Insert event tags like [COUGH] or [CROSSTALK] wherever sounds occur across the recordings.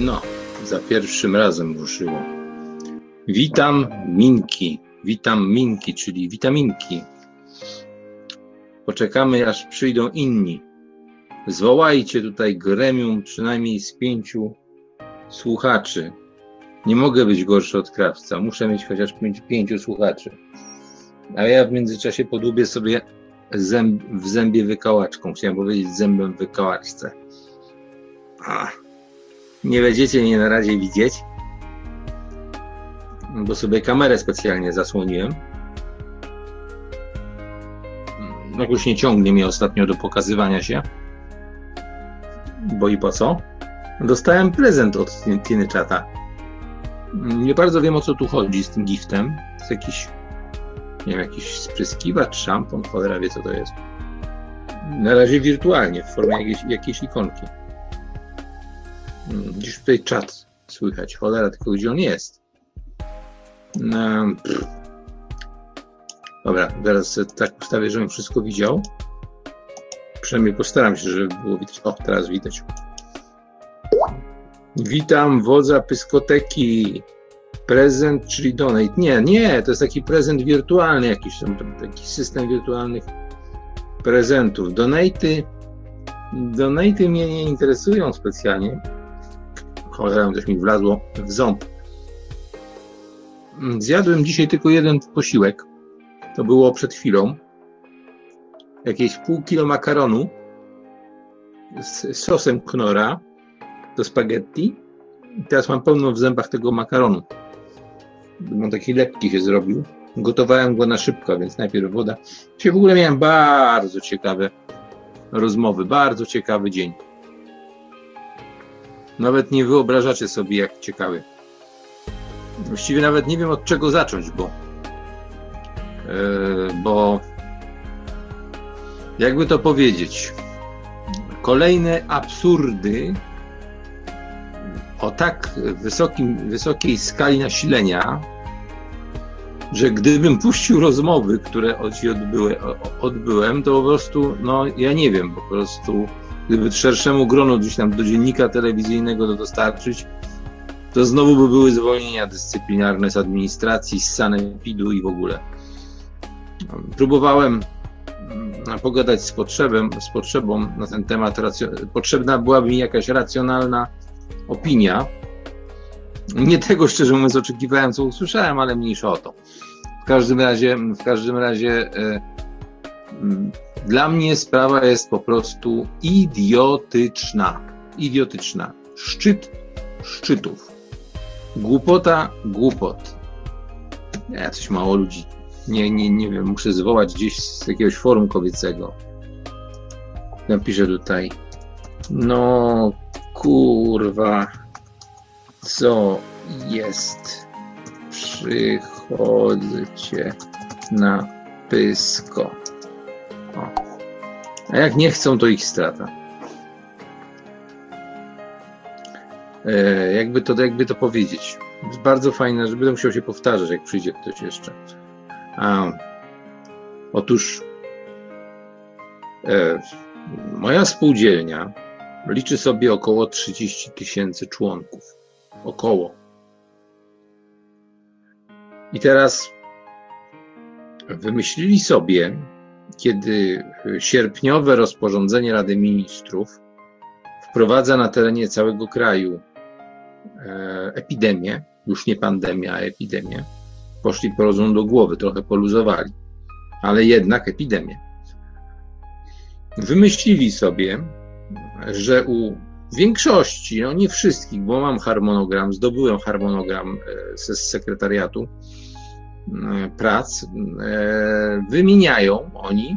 No, za pierwszym razem ruszyło. Witam Minki. Witam Minki, czyli witaminki. Poczekamy, aż przyjdą inni. Zwołajcie tutaj gremium przynajmniej z pięciu słuchaczy. Nie mogę być gorszy od krawca. Muszę mieć chociaż pięć, pięciu słuchaczy. A ja w międzyczasie podłubię sobie zęb, w zębie wykałaczką. Chciałem powiedzieć zębem wykałaczce. A, nie będziecie mnie na razie widzieć, bo sobie kamerę specjalnie zasłoniłem. Jakoś nie ciągnie mnie ostatnio do pokazywania się. Bo i po co? Dostałem prezent od Tiny Chata. Nie bardzo wiem o co tu chodzi z tym giftem. Jest jakiś, nie wiem, jakiś spryskiwacz, szampon, cholera wie co to jest. Na razie wirtualnie, w formie jakiejś, jakiejś ikonki. Gdzieś tutaj czat słychać, cholera, tylko gdzie on jest? No, Dobra, teraz tak ustawię, żebym wszystko widział. Przynajmniej postaram się, żeby było widać. O, teraz widać. Witam wodza pyskoteki. Prezent, czyli donate. Nie, nie, to jest taki prezent wirtualny jakiś, taki system wirtualnych prezentów. Donaty, donaty mnie nie interesują specjalnie. Cholera, też mi wlazło w ząb. Zjadłem dzisiaj tylko jeden posiłek. To było przed chwilą. Jakieś pół kilo makaronu z sosem knora do spaghetti. I teraz mam pełno w zębach tego makaronu. On taki lekki się zrobił. Gotowałem go na szybko, więc najpierw woda. Dzisiaj w ogóle miałem bardzo ciekawe rozmowy, bardzo ciekawy dzień. Nawet nie wyobrażacie sobie, jak ciekawy. Właściwie nawet nie wiem od czego zacząć, bo, yy, bo jakby to powiedzieć, kolejne absurdy o tak wysokim, wysokiej skali nasilenia, że gdybym puścił rozmowy, które odbyłem, to po prostu, no ja nie wiem, po prostu gdyby szerszemu gronu gdzieś tam do dziennika telewizyjnego to dostarczyć, to znowu by były zwolnienia dyscyplinarne z administracji, z sanepidu i w ogóle. Próbowałem mm, pogadać z, potrzebem, z potrzebą na ten temat. Potrzebna byłaby mi jakaś racjonalna opinia. Nie tego, szczerze mówiąc, oczekiwałem, co usłyszałem, ale mniejsza o to. W każdym razie, w każdym razie e, dla mnie sprawa jest po prostu idiotyczna. Idiotyczna. Szczyt szczytów. Głupota głupot. Ja coś mało ludzi. Nie, nie, nie wiem, muszę zwołać gdzieś z jakiegoś forum kobiecego. Napiszę tutaj. No, kurwa, co jest? Przychodzcie na pysko. A jak nie chcą, to ich strata. E, jakby, to, jakby to powiedzieć. Jest bardzo fajne, że będę musiał się powtarzać, jak przyjdzie ktoś jeszcze. A, otóż e, moja spółdzielnia liczy sobie około 30 tysięcy członków. Około. I teraz wymyślili sobie, kiedy sierpniowe rozporządzenie Rady Ministrów wprowadza na terenie całego kraju e, epidemię, już nie pandemia, a epidemię, poszli po rozum do głowy, trochę poluzowali, ale jednak epidemię. Wymyślili sobie, że u większości, no nie wszystkich, bo mam harmonogram, zdobyłem harmonogram ze sekretariatu e, prac, e, wymieniają oni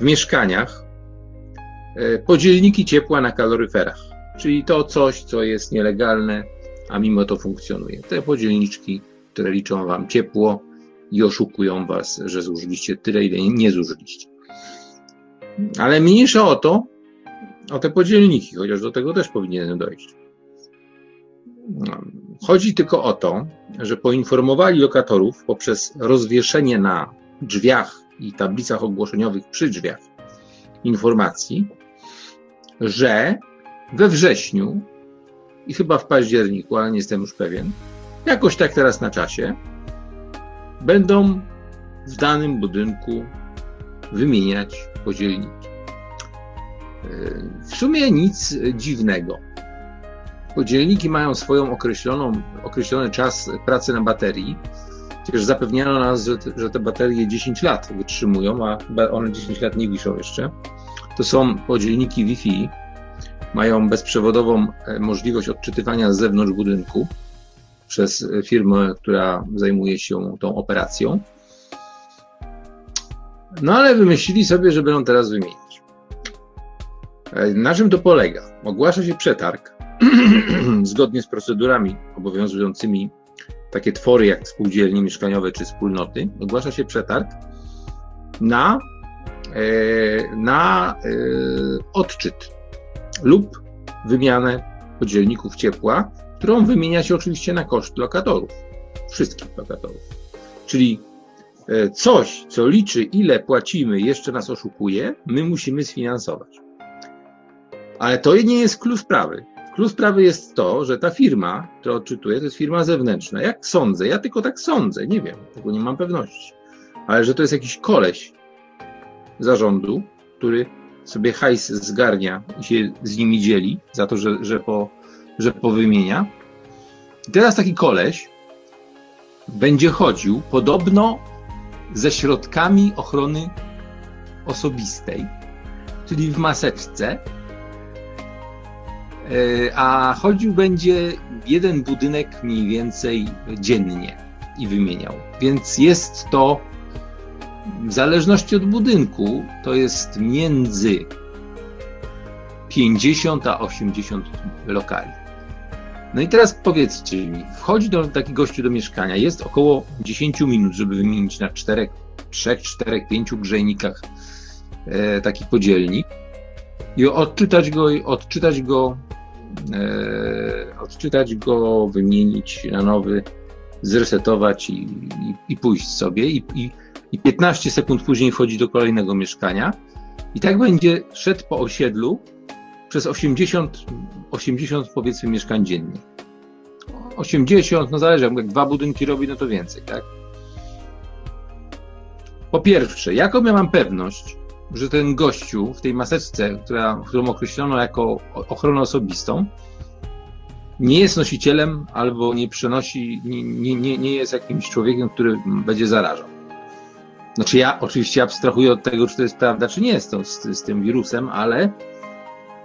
w mieszkaniach e, podzielniki ciepła na kaloryferach, czyli to coś, co jest nielegalne, a mimo to funkcjonuje. Te podzielniczki, które liczą wam ciepło i oszukują was, że zużyliście tyle, ile nie zużyliście. Ale mniejsza o to, o te podzielniki, chociaż do tego też powinienem dojść. Chodzi tylko o to, że poinformowali lokatorów poprzez rozwieszenie na drzwiach i tablicach ogłoszeniowych przy drzwiach informacji, że we wrześniu i chyba w październiku, ale nie jestem już pewien, jakoś tak teraz na czasie, będą w danym budynku wymieniać podzielniki. W sumie nic dziwnego. Podzielniki mają swoją określoną, określony czas pracy na baterii. Przecież zapewniano nas, że te, że te baterie 10 lat wytrzymują, a one 10 lat nie wiszą jeszcze. To są podzielniki Wi-Fi. Mają bezprzewodową e, możliwość odczytywania z zewnątrz budynku przez firmę, która zajmuje się tą operacją. No ale wymyślili sobie, że będą teraz wymienić. E, na czym to polega? Ogłasza się przetarg [CLEARS THROAT] zgodnie z procedurami obowiązującymi takie twory jak spółdzielnie mieszkaniowe czy wspólnoty. Ogłasza się przetarg na, e, na e, odczyt lub wymianę podzielników ciepła, którą wymienia się oczywiście na koszt lokatorów, wszystkich lokatorów. Czyli E, coś, co liczy, ile płacimy, jeszcze nas oszukuje, my musimy sfinansować. Ale to nie jest klucz sprawy. Klucz sprawy jest to, że ta firma, która odczytuje, to jest firma zewnętrzna. Jak sądzę, ja tylko tak sądzę, nie wiem, tego nie mam pewności. Ale że to jest jakiś koleś zarządu, który sobie hajs zgarnia i się z nimi dzieli za to, że, że, po, że powymienia. I teraz taki koleś będzie chodził podobno ze środkami ochrony osobistej, czyli w maseczce, a chodził będzie jeden budynek mniej więcej dziennie i wymieniał. Więc jest to w zależności od budynku, to jest między 50 a 80 lokali. No i teraz powiedzcie mi, wchodzi do taki gościu do mieszkania, jest około 10 minut, żeby wymienić na 4, 3, 4, 5 grzejnikach e, taki podzielnik i odczytać go, odczytać go, e, odczytać go, wymienić na nowy, zresetować i, i, i pójść sobie i, i, i 15 sekund później wchodzi do kolejnego mieszkania i tak będzie szedł po osiedlu przez 80, 80 powiedzmy mieszkań dziennie. 80, no zależy, jak dwa budynki robi, no to więcej, tak? Po pierwsze, jaką ja mam pewność, że ten gościu w tej maseczce, która, którą określono jako ochronę osobistą, nie jest nosicielem albo nie przenosi, nie, nie, nie jest jakimś człowiekiem, który będzie zarażał. Znaczy ja oczywiście abstrahuję od tego, czy to jest prawda, czy nie jest to z, z tym wirusem, ale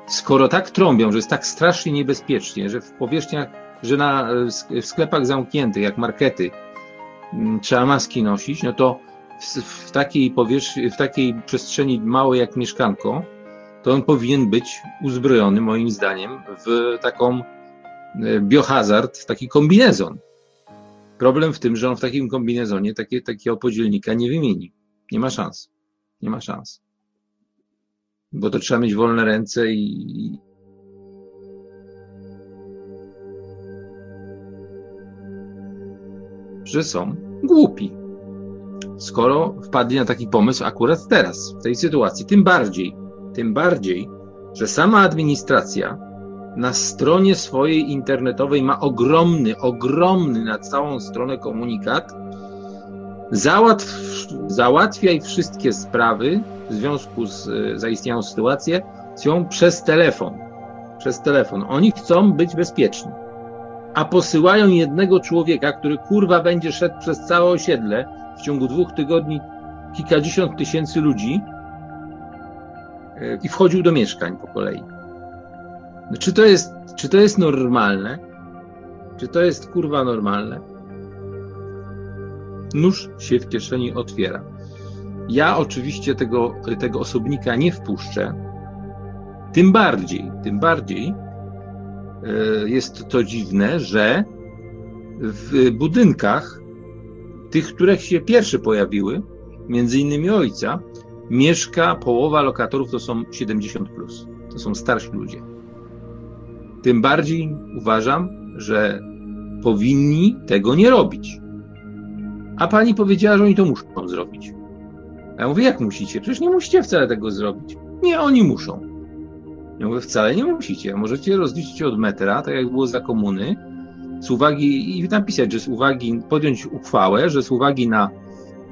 skoro tak trąbią, że jest tak strasznie niebezpiecznie, że w powierzchniach, że na, w sklepach zamkniętych, jak markety, mm, trzeba maski nosić, no to w, takiej powierzchni, w takiej przestrzeni małej jak mieszkanko, to on powinien być uzbrojony, moim zdaniem, w taką e, biohazard, taki kombinezon. Problem w tym, że on w takim kombinezonie takie, takiego podzielnika nie wymieni. Nie ma szans. Nie ma szans bo to trzeba mieć wolne ręce i. że są głupi. Skoro wpadli na taki pomysł akurat teraz, w tej sytuacji, tym bardziej, tym bardziej, że sama administracja na stronie swojej internetowej ma ogromny, ogromny na całą stronę komunikat. Załatw, załatwiaj wszystkie sprawy w związku z e, zaistniałą sytuacją przez telefon. Przez telefon. Oni chcą być bezpieczni. A posyłają jednego człowieka, który kurwa będzie szedł przez całe osiedle w ciągu dwóch tygodni kilkadziesiąt tysięcy ludzi e, i wchodził do mieszkań po kolei. No, czy, to jest, czy to jest normalne? Czy to jest kurwa normalne? Nóż się w kieszeni otwiera. Ja oczywiście tego, tego osobnika nie wpuszczę. Tym bardziej, tym bardziej e, jest to dziwne, że w budynkach, tych, które się pierwsze pojawiły, między innymi ojca, mieszka połowa lokatorów to są 70 plus. To są starsi ludzie. Tym bardziej uważam, że powinni tego nie robić. A pani powiedziała, że oni to muszą zrobić. A ja mówię, jak musicie? Przecież nie musicie wcale tego zrobić. Nie, oni muszą. Ja mówię, wcale nie musicie. Możecie rozliczyć od metra, tak jak było za komuny, z uwagi i napisać, że z uwagi, podjąć uchwałę, że z uwagi na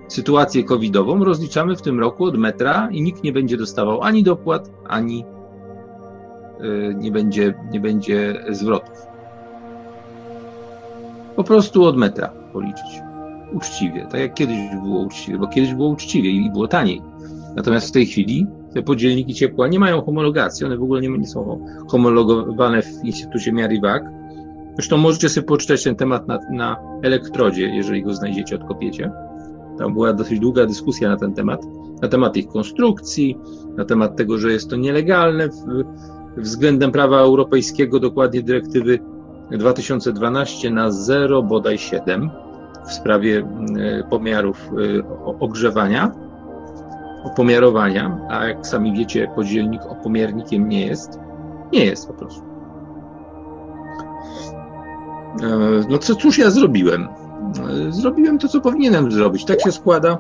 sytuację covidową rozliczamy w tym roku od metra i nikt nie będzie dostawał ani dopłat, ani y, nie będzie, nie będzie zwrotów. Po prostu od metra policzyć. Uczciwie, tak jak kiedyś było uczciwie, bo kiedyś było uczciwie i było taniej. Natomiast w tej chwili te podzielniki ciepła nie mają homologacji, one w ogóle nie, nie są homologowane w Instytucie Miar i Wag. Zresztą możecie sobie poczytać ten temat na, na elektrodzie, jeżeli go znajdziecie, odkopiecie. Tam była dosyć długa dyskusja na ten temat, na temat ich konstrukcji, na temat tego, że jest to nielegalne w, względem prawa europejskiego, dokładnie dyrektywy 2012 na 0 bodaj 7 w sprawie e, pomiarów e, ogrzewania, opomiarowania, a jak sami wiecie, podzielnik opomiernikiem nie jest. Nie jest po prostu. E, no co, cóż ja zrobiłem? Zrobiłem to, co powinienem zrobić. Tak się składa.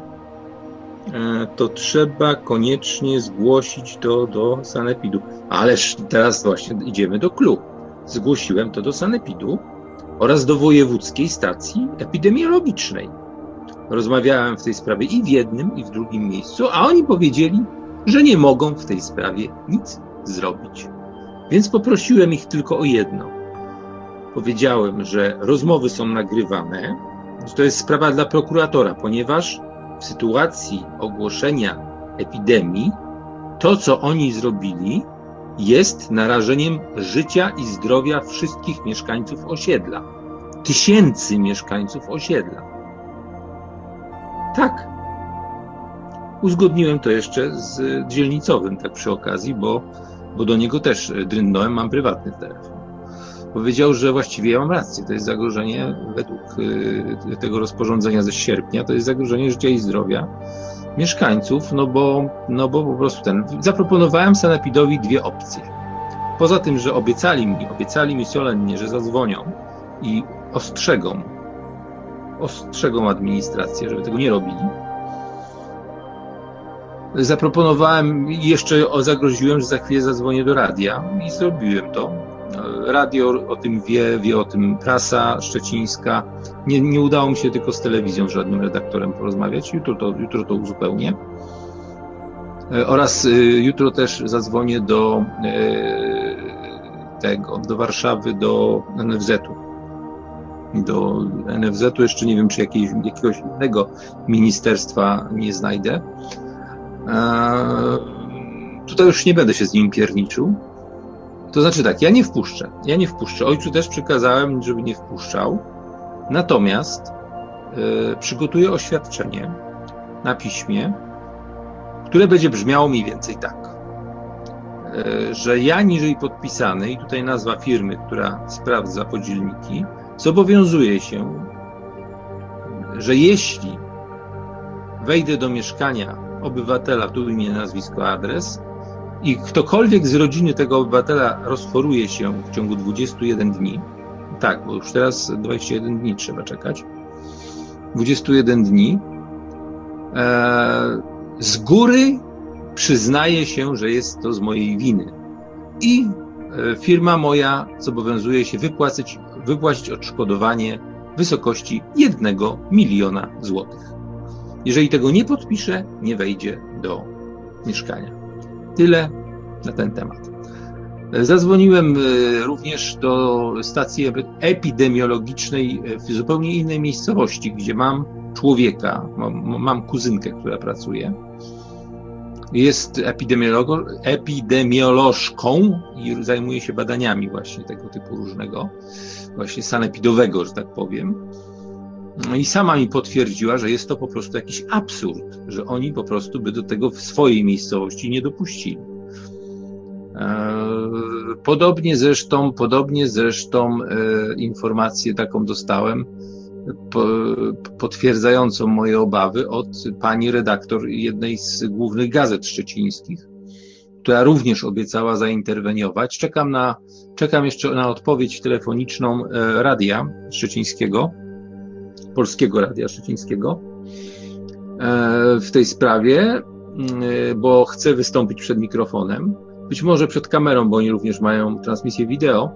To trzeba koniecznie zgłosić to do sanepidu. Ależ teraz właśnie idziemy do klubu zgłosiłem to do Sanepidu oraz do Wojewódzkiej Stacji Epidemiologicznej. Rozmawiałem w tej sprawie i w jednym, i w drugim miejscu, a oni powiedzieli, że nie mogą w tej sprawie nic zrobić. Więc poprosiłem ich tylko o jedno. Powiedziałem, że rozmowy są nagrywane, to jest sprawa dla prokuratora, ponieważ w sytuacji ogłoszenia epidemii to, co oni zrobili, jest narażeniem życia i zdrowia wszystkich mieszkańców osiedla. Tysięcy mieszkańców osiedla. Tak. Uzgodniłem to jeszcze z dzielnicowym, tak przy okazji, bo, bo do niego też drynąłem, mam prywatny telefon. Powiedział, że właściwie ja mam rację. To jest zagrożenie, według y, tego rozporządzenia ze sierpnia, to jest zagrożenie życia i zdrowia mieszkańców, no bo, no bo po prostu ten. Zaproponowałem Sanepidowi dwie opcje. Poza tym, że obiecali mi, obiecali mi solennie, że zadzwonią i ostrzegą, ostrzegą administrację, żeby tego nie robili. Zaproponowałem jeszcze zagroziłem, że za chwilę zadzwonię do radia i zrobiłem to radio o tym wie, wie o tym prasa szczecińska. Nie, nie udało mi się tylko z telewizją, żadnym redaktorem porozmawiać. Jutro to, jutro to uzupełnię. E, oraz e, jutro też zadzwonię do e, tego, do Warszawy, do NFZ-u. Do NFZ-u jeszcze nie wiem, czy jakiegoś innego ministerstwa nie znajdę. Tutaj już nie będę się z nim pierniczył. To znaczy tak, ja nie wpuszczę. Ja nie wpuszczę. Ojcu też przekazałem, żeby nie wpuszczał. Natomiast yy, przygotuję oświadczenie na piśmie, które będzie brzmiało mniej więcej tak. Yy, że ja niżej podpisany, i tutaj nazwa firmy, która sprawdza podzielniki, zobowiązuje się, że jeśli wejdę do mieszkania obywatela, tu imię, nazwisko, adres, i ktokolwiek z rodziny tego obywatela rozchoruje się w ciągu 21 dni, tak, bo już teraz 21 dni trzeba czekać, 21 dni, e, z góry przyznaje się, że jest to z mojej winy. I e, firma moja zobowiązuje się wypłacić, wypłacić odszkodowanie w wysokości 1 miliona złotych. Jeżeli tego nie podpisze, nie wejdzie do mieszkania. Tyle na ten temat. Zadzwoniłem e, również do stacji epidemiologicznej w zupełnie innej miejscowości, gdzie mam człowieka, mam, mam kuzynkę, która pracuje. Jest epidemiolożką i zajmuje się badaniami właśnie tego typu różnego, właśnie sanepidowego, że tak powiem. I sama mi potwierdziła, że jest to po prostu jakiś absurd, że oni po prostu by do tego w swojej miejscowości nie dopuścili. E, podobnie zresztą, podobnie zresztą e, informację taką dostałem, potwierdzającą moje obawy od pani redaktor jednej z głównych gazet szczecińskich, która również obiecała zainterweniować. Czekam na, czekam jeszcze na odpowiedź telefoniczną e, radia szczecińskiego Polskiego Radia Szczecińskiego e, w tej sprawie, mm, bo chcę wystąpić przed mikrofonem. być może przed kamerą, bo oni również mają transmisję wideo.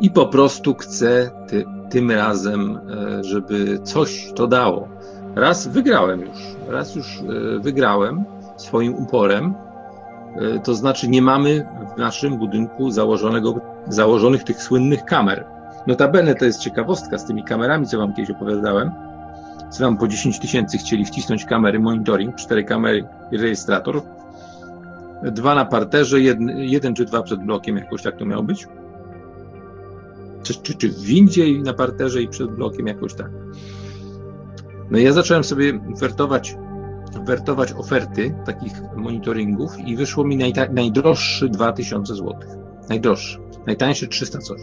I po prostu chcę ty, tym razem, e, żeby coś to dało. Raz wygrałem już, raz już e, wygrałem swoim uporem. To znaczy, nie mamy w naszym budynku założonego, założonych tych słynnych kamer. Notabene to jest ciekawostka z tymi kamerami, co wam kiedyś opowiadałem. Co wam po 10 tysięcy chcieli wcisnąć kamery, monitoring, cztery kamery i rejestrator. Dwa na parterze, jeden, jeden czy dwa przed blokiem, jakoś tak to miało być. Czy, czy, czy w windzie na parterze i przed blokiem, jakoś tak. No ja zacząłem sobie wertować, wertować oferty takich monitoringów i wyszło mi najta, najdroższy 2000 zł. Najdroższy. Najtańszy 300 coś.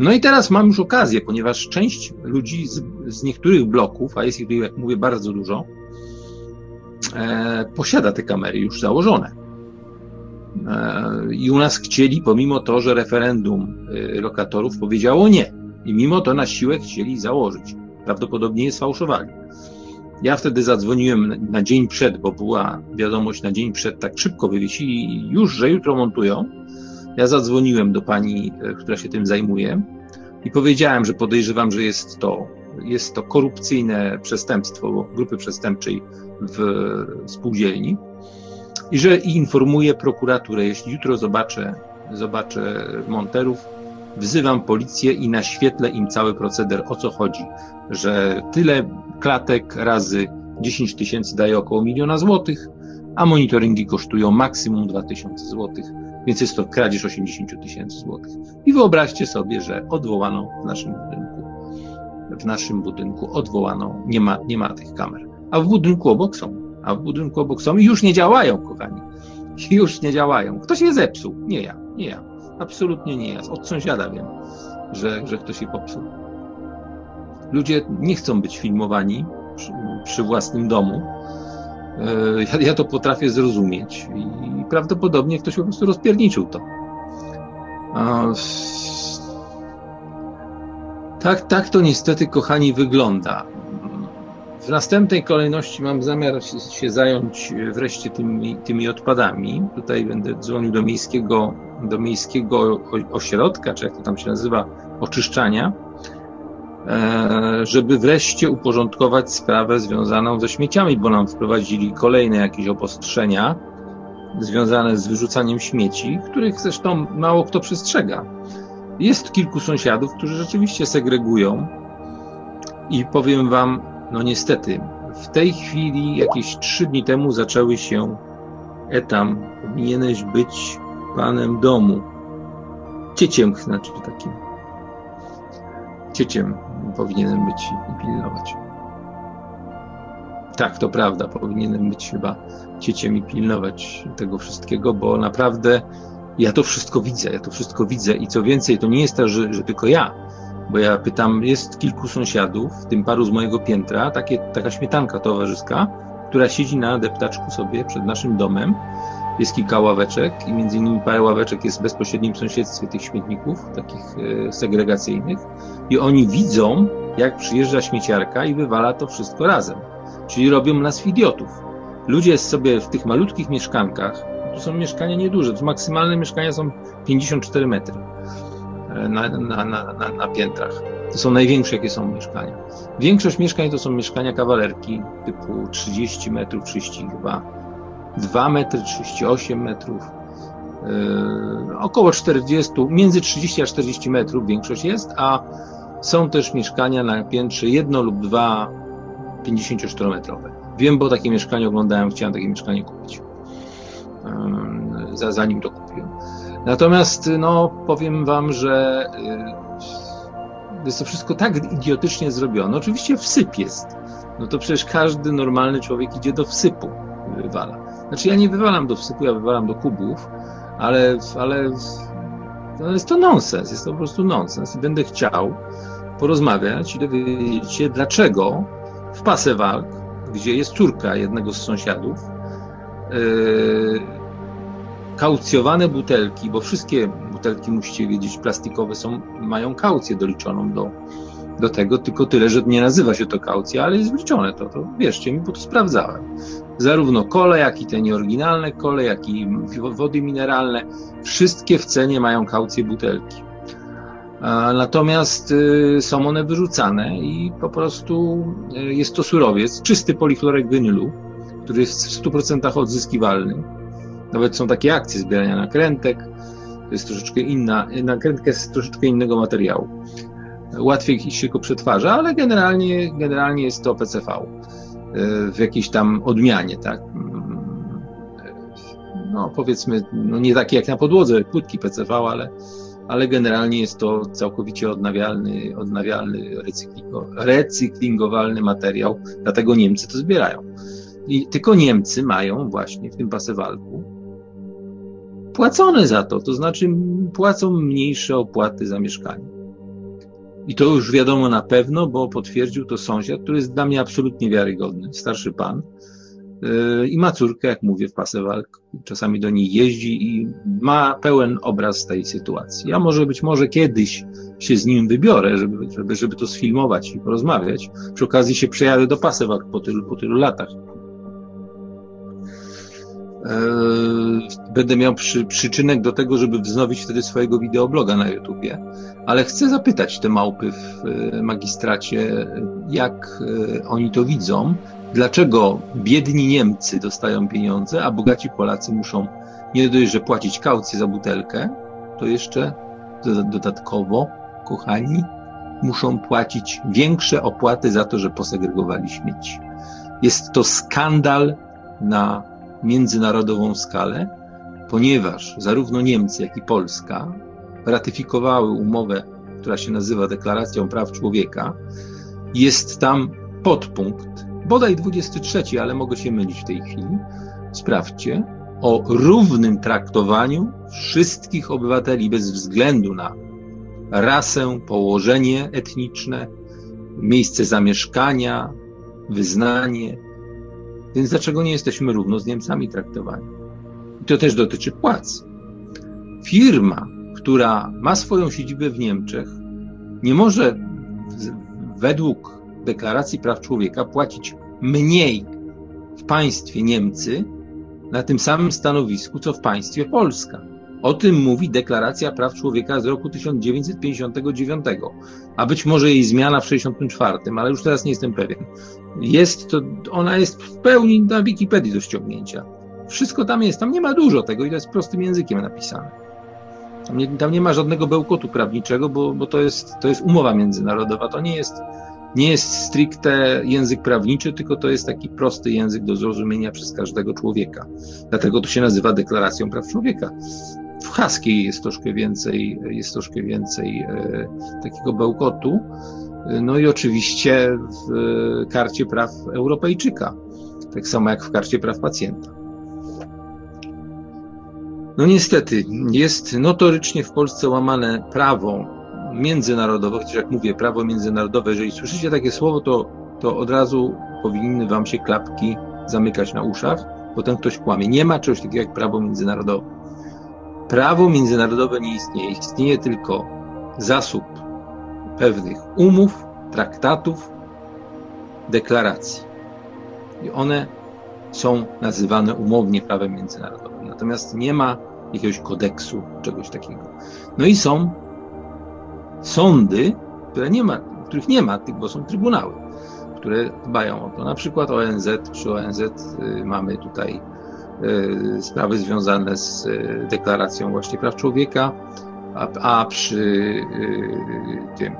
No i teraz mam już okazję, ponieważ część ludzi z, z niektórych bloków, a jest ich, jak mówię, bardzo dużo, e, posiada te kamery już założone. E, I u nas chcieli, pomimo to, że referendum e, lokatorów powiedziało nie. I mimo to na siłę chcieli założyć. Prawdopodobnie je sfałszowali. Ja wtedy zadzwoniłem na dzień przed, bo była wiadomość na dzień przed, tak szybko wywiesili już, że jutro montują. Ja zadzwoniłem do pani, e, która się tym zajmuje i powiedziałem, że podejrzewam, że jest to, jest to korupcyjne przestępstwo grupy przestępczej w spółdzielni i że informuję prokuraturę, jeśli jutro zobaczę, zobaczę monterów, wzywam policję i naświetlę im cały proceder, o co chodzi, że tyle klatek razy 10 tysięcy daje około miliona złotych, a monitoringi kosztują maksimum 2000 złotych, więc jest to kradzież 80 tysięcy złotych. I wyobraźcie sobie, że odwołano w naszym budynku, w naszym budynku odwołano, nie ma, nie ma tych kamer, a w budynku obok są a w budynku obok są i już nie działają, kochani. Już nie działają. Ktoś je zepsuł. Nie ja, nie ja. Absolutnie nie ja. Od sąsiada wiem, że, że ktoś je popsuł. Ludzie nie chcą być filmowani przy, przy własnym domu. E, ja, ja, to potrafię zrozumieć i prawdopodobnie ktoś po prostu rozpierniczył to. Tak, tak to niestety, kochani, wygląda. W następnej kolejności mam zamiar się zająć wreszcie tymi, tymi odpadami. Tutaj będę dzwonił do miejskiego, do miejskiego ośrodka, czy jak to tam się nazywa, oczyszczania, e, żeby wreszcie uporządkować sprawę związaną ze śmieciami, bo nam wprowadzili kolejne jakieś obostrzenia związane z wyrzucaniem śmieci, których zresztą mało kto przestrzega. Jest kilku sąsiadów, którzy rzeczywiście segregują i powiem Wam, no niestety, w tej chwili, jakieś trzy dni temu zaczęły się etam, powinieneś być panem domu. Cieciem, znaczy takim. Cieciem powinienem być i pilnować. Tak, to prawda, powinienem być chyba cieciem i pilnować tego wszystkiego, bo naprawdę ja to wszystko widzę, ja to wszystko widzę i co więcej, to nie jest tak, że, że tylko ja bo ja pytam, jest kilku sąsiadów, w tym paru z mojego piętra, takie, taka śmietanka towarzyska, która siedzi na deptaczku sobie przed naszym domem. Jest kilka ławeczek i między innymi parę ławeczek jest w bezpośrednim sąsiedztwie tych śmietników, takich e, segregacyjnych i oni widzą, jak przyjeżdża śmieciarka i wywala to wszystko razem. Czyli robią nas idiotów. Ludzie sobie w tych malutkich mieszkankach, to są mieszkania nieduże, to maksymalne mieszkania są 54 metry na, na, na, na, piętrach. To są największe, jakie są mieszkania. Większość mieszkań to są mieszkania kawalerki typu 30 metrów, 30 chyba 2 metry, 38 metrów. Yy, około 40, między 30 a 40 metrów większość jest, a są też mieszkania na piętrze jedno lub dwa 54-metrowe. Wiem, bo takie mieszkanie oglądałem, chciałem takie mieszkanie kupić. Yy, zanim to kupiłem. Natomiast no, powiem wam, że y, jest to wszystko tak idiotycznie zrobione. Oczywiście wsyp jest. No to przecież każdy normalny człowiek idzie do wsypu wywala. Znaczy ja nie wywalam do wsypu, ja wywalam do kubów, ale, ale no jest to nonsens, jest to po prostu nonsens. Będę chciał porozmawiać i dowiedzieć się, dlaczego w Pasewalk, gdzie jest córka jednego z sąsiadów, yy, kaucjowane butelki, bo wszystkie butelki, musicie wiedzieć, plastikowe są, mają kaucję doliczoną do, do tego, tylko tyle, że nie nazywa się to kaucja, ale jest wliczone to, to wierzcie mi, bo to sprawdzałem. Zarówno kole, jak i te nieoryginalne kole, jak i wody mineralne, wszystkie w cenie mają kaucję butelki. Natomiast y, są one wyrzucane i po prostu y, jest to surowiec, czysty polichlorek winylu, który jest w 100% odzyskiwalny. Nawet są takie akcje zbierania nakrętek. To jest troszeczkę inna, nakrętka jest troszeczkę innego materiału. Łatwiej się go przetwarza, ale generalnie, generalnie jest to PCV y, w jakiejś tam odmianie, tak? No powiedzmy, no nie takie jak na podłodze, płytki PCV, ale, ale generalnie jest to całkowicie odnawialny, odnawialny recyklingowalny materiał, dlatego Niemcy to zbierają. I tylko Niemcy mają właśnie w tym pasewalku płacone za to, to znaczy płacą mniejsze opłaty za mieszkanie. I to już wiadomo na pewno, bo potwierdził to sąsiad, który jest dla mnie absolutnie wiarygodny, starszy pan, i ma córkę, jak mówię, w Pasewalk. Czasami do niej jeździ i ma pełen obraz tej sytuacji. Ja może być może kiedyś się z nim wybiorę, żeby, żeby, żeby to sfilmować i porozmawiać. Przy okazji się przejadę do Pasewalk po tylu, po tylu latach. Eee, będę miał przy, przyczynek do tego, żeby wznowić wtedy swojego wideobloga na YouTubie, ale chcę zapytać te małpy w e, magistracie, jak e, oni to widzą, dlaczego biedni Niemcy dostają pieniądze, a bogaci Polacy muszą nie dość, że płacić kaucję za butelkę, to jeszcze dodatkowo, kochani, muszą płacić większe opłaty za to, że posegregowali śmieci. Jest to skandal na międzynarodową skalę, ponieważ zarówno Niemcy, jak i Polska ratyfikowały umowę, która się nazywa Deklaracją Praw Człowieka. Jest tam podpunkt, bodaj 23, ale mogę się mylić w tej chwili. Sprawdźcie, o równym traktowaniu wszystkich obywateli bez względu na rasę, położenie etniczne, miejsce zamieszkania, wyznanie, więc dlaczego nie jesteśmy równo z Niemcami traktowani? I to też dotyczy płac. Firma, która ma swoją siedzibę w Niemczech, nie może według Deklaracji Praw Człowieka płacić mniej w państwie Niemcy na tym samym stanowisku, co w państwie Polska. O tym mówi Deklaracja Praw Człowieka z roku 1959, a być może jej zmiana w 1964, ale już teraz nie jestem pewien. Jest to, ona jest w pełni na Wikipedii do ściągnięcia. Wszystko tam jest, tam nie ma dużo tego i to jest prostym językiem napisane. Tam nie, tam nie ma żadnego bełkotu prawniczego, bo, bo to, jest, to jest umowa międzynarodowa, to nie jest, nie jest stricte język prawniczy, tylko to jest taki prosty język do zrozumienia przez każdego człowieka. Dlatego to się nazywa Deklaracją Praw Człowieka. W haskiej jest troszkę więcej, jest troszkę więcej e, takiego bełkotu. No i oczywiście w karcie praw Europejczyka, tak samo jak w karcie praw pacjenta. No niestety, jest notorycznie w Polsce łamane prawo międzynarodowe, chociaż jak mówię, prawo międzynarodowe, jeżeli słyszycie takie słowo, to, to od razu powinny wam się klapki zamykać na uszach, potem ktoś kłamie. Nie ma czegoś takiego jak prawo międzynarodowe. Prawo międzynarodowe nie istnieje. Istnieje tylko zasób pewnych umów, traktatów, deklaracji. I one są nazywane umownie prawem międzynarodowym. Natomiast nie ma jakiegoś kodeksu, czegoś takiego. No i są sądy, które nie ma, których nie ma, bo są trybunały, które dbają o to. Na przykład ONZ, przy ONZ y, mamy tutaj y, sprawy związane z y, deklaracją właśnie praw człowieka, a, a przy tym,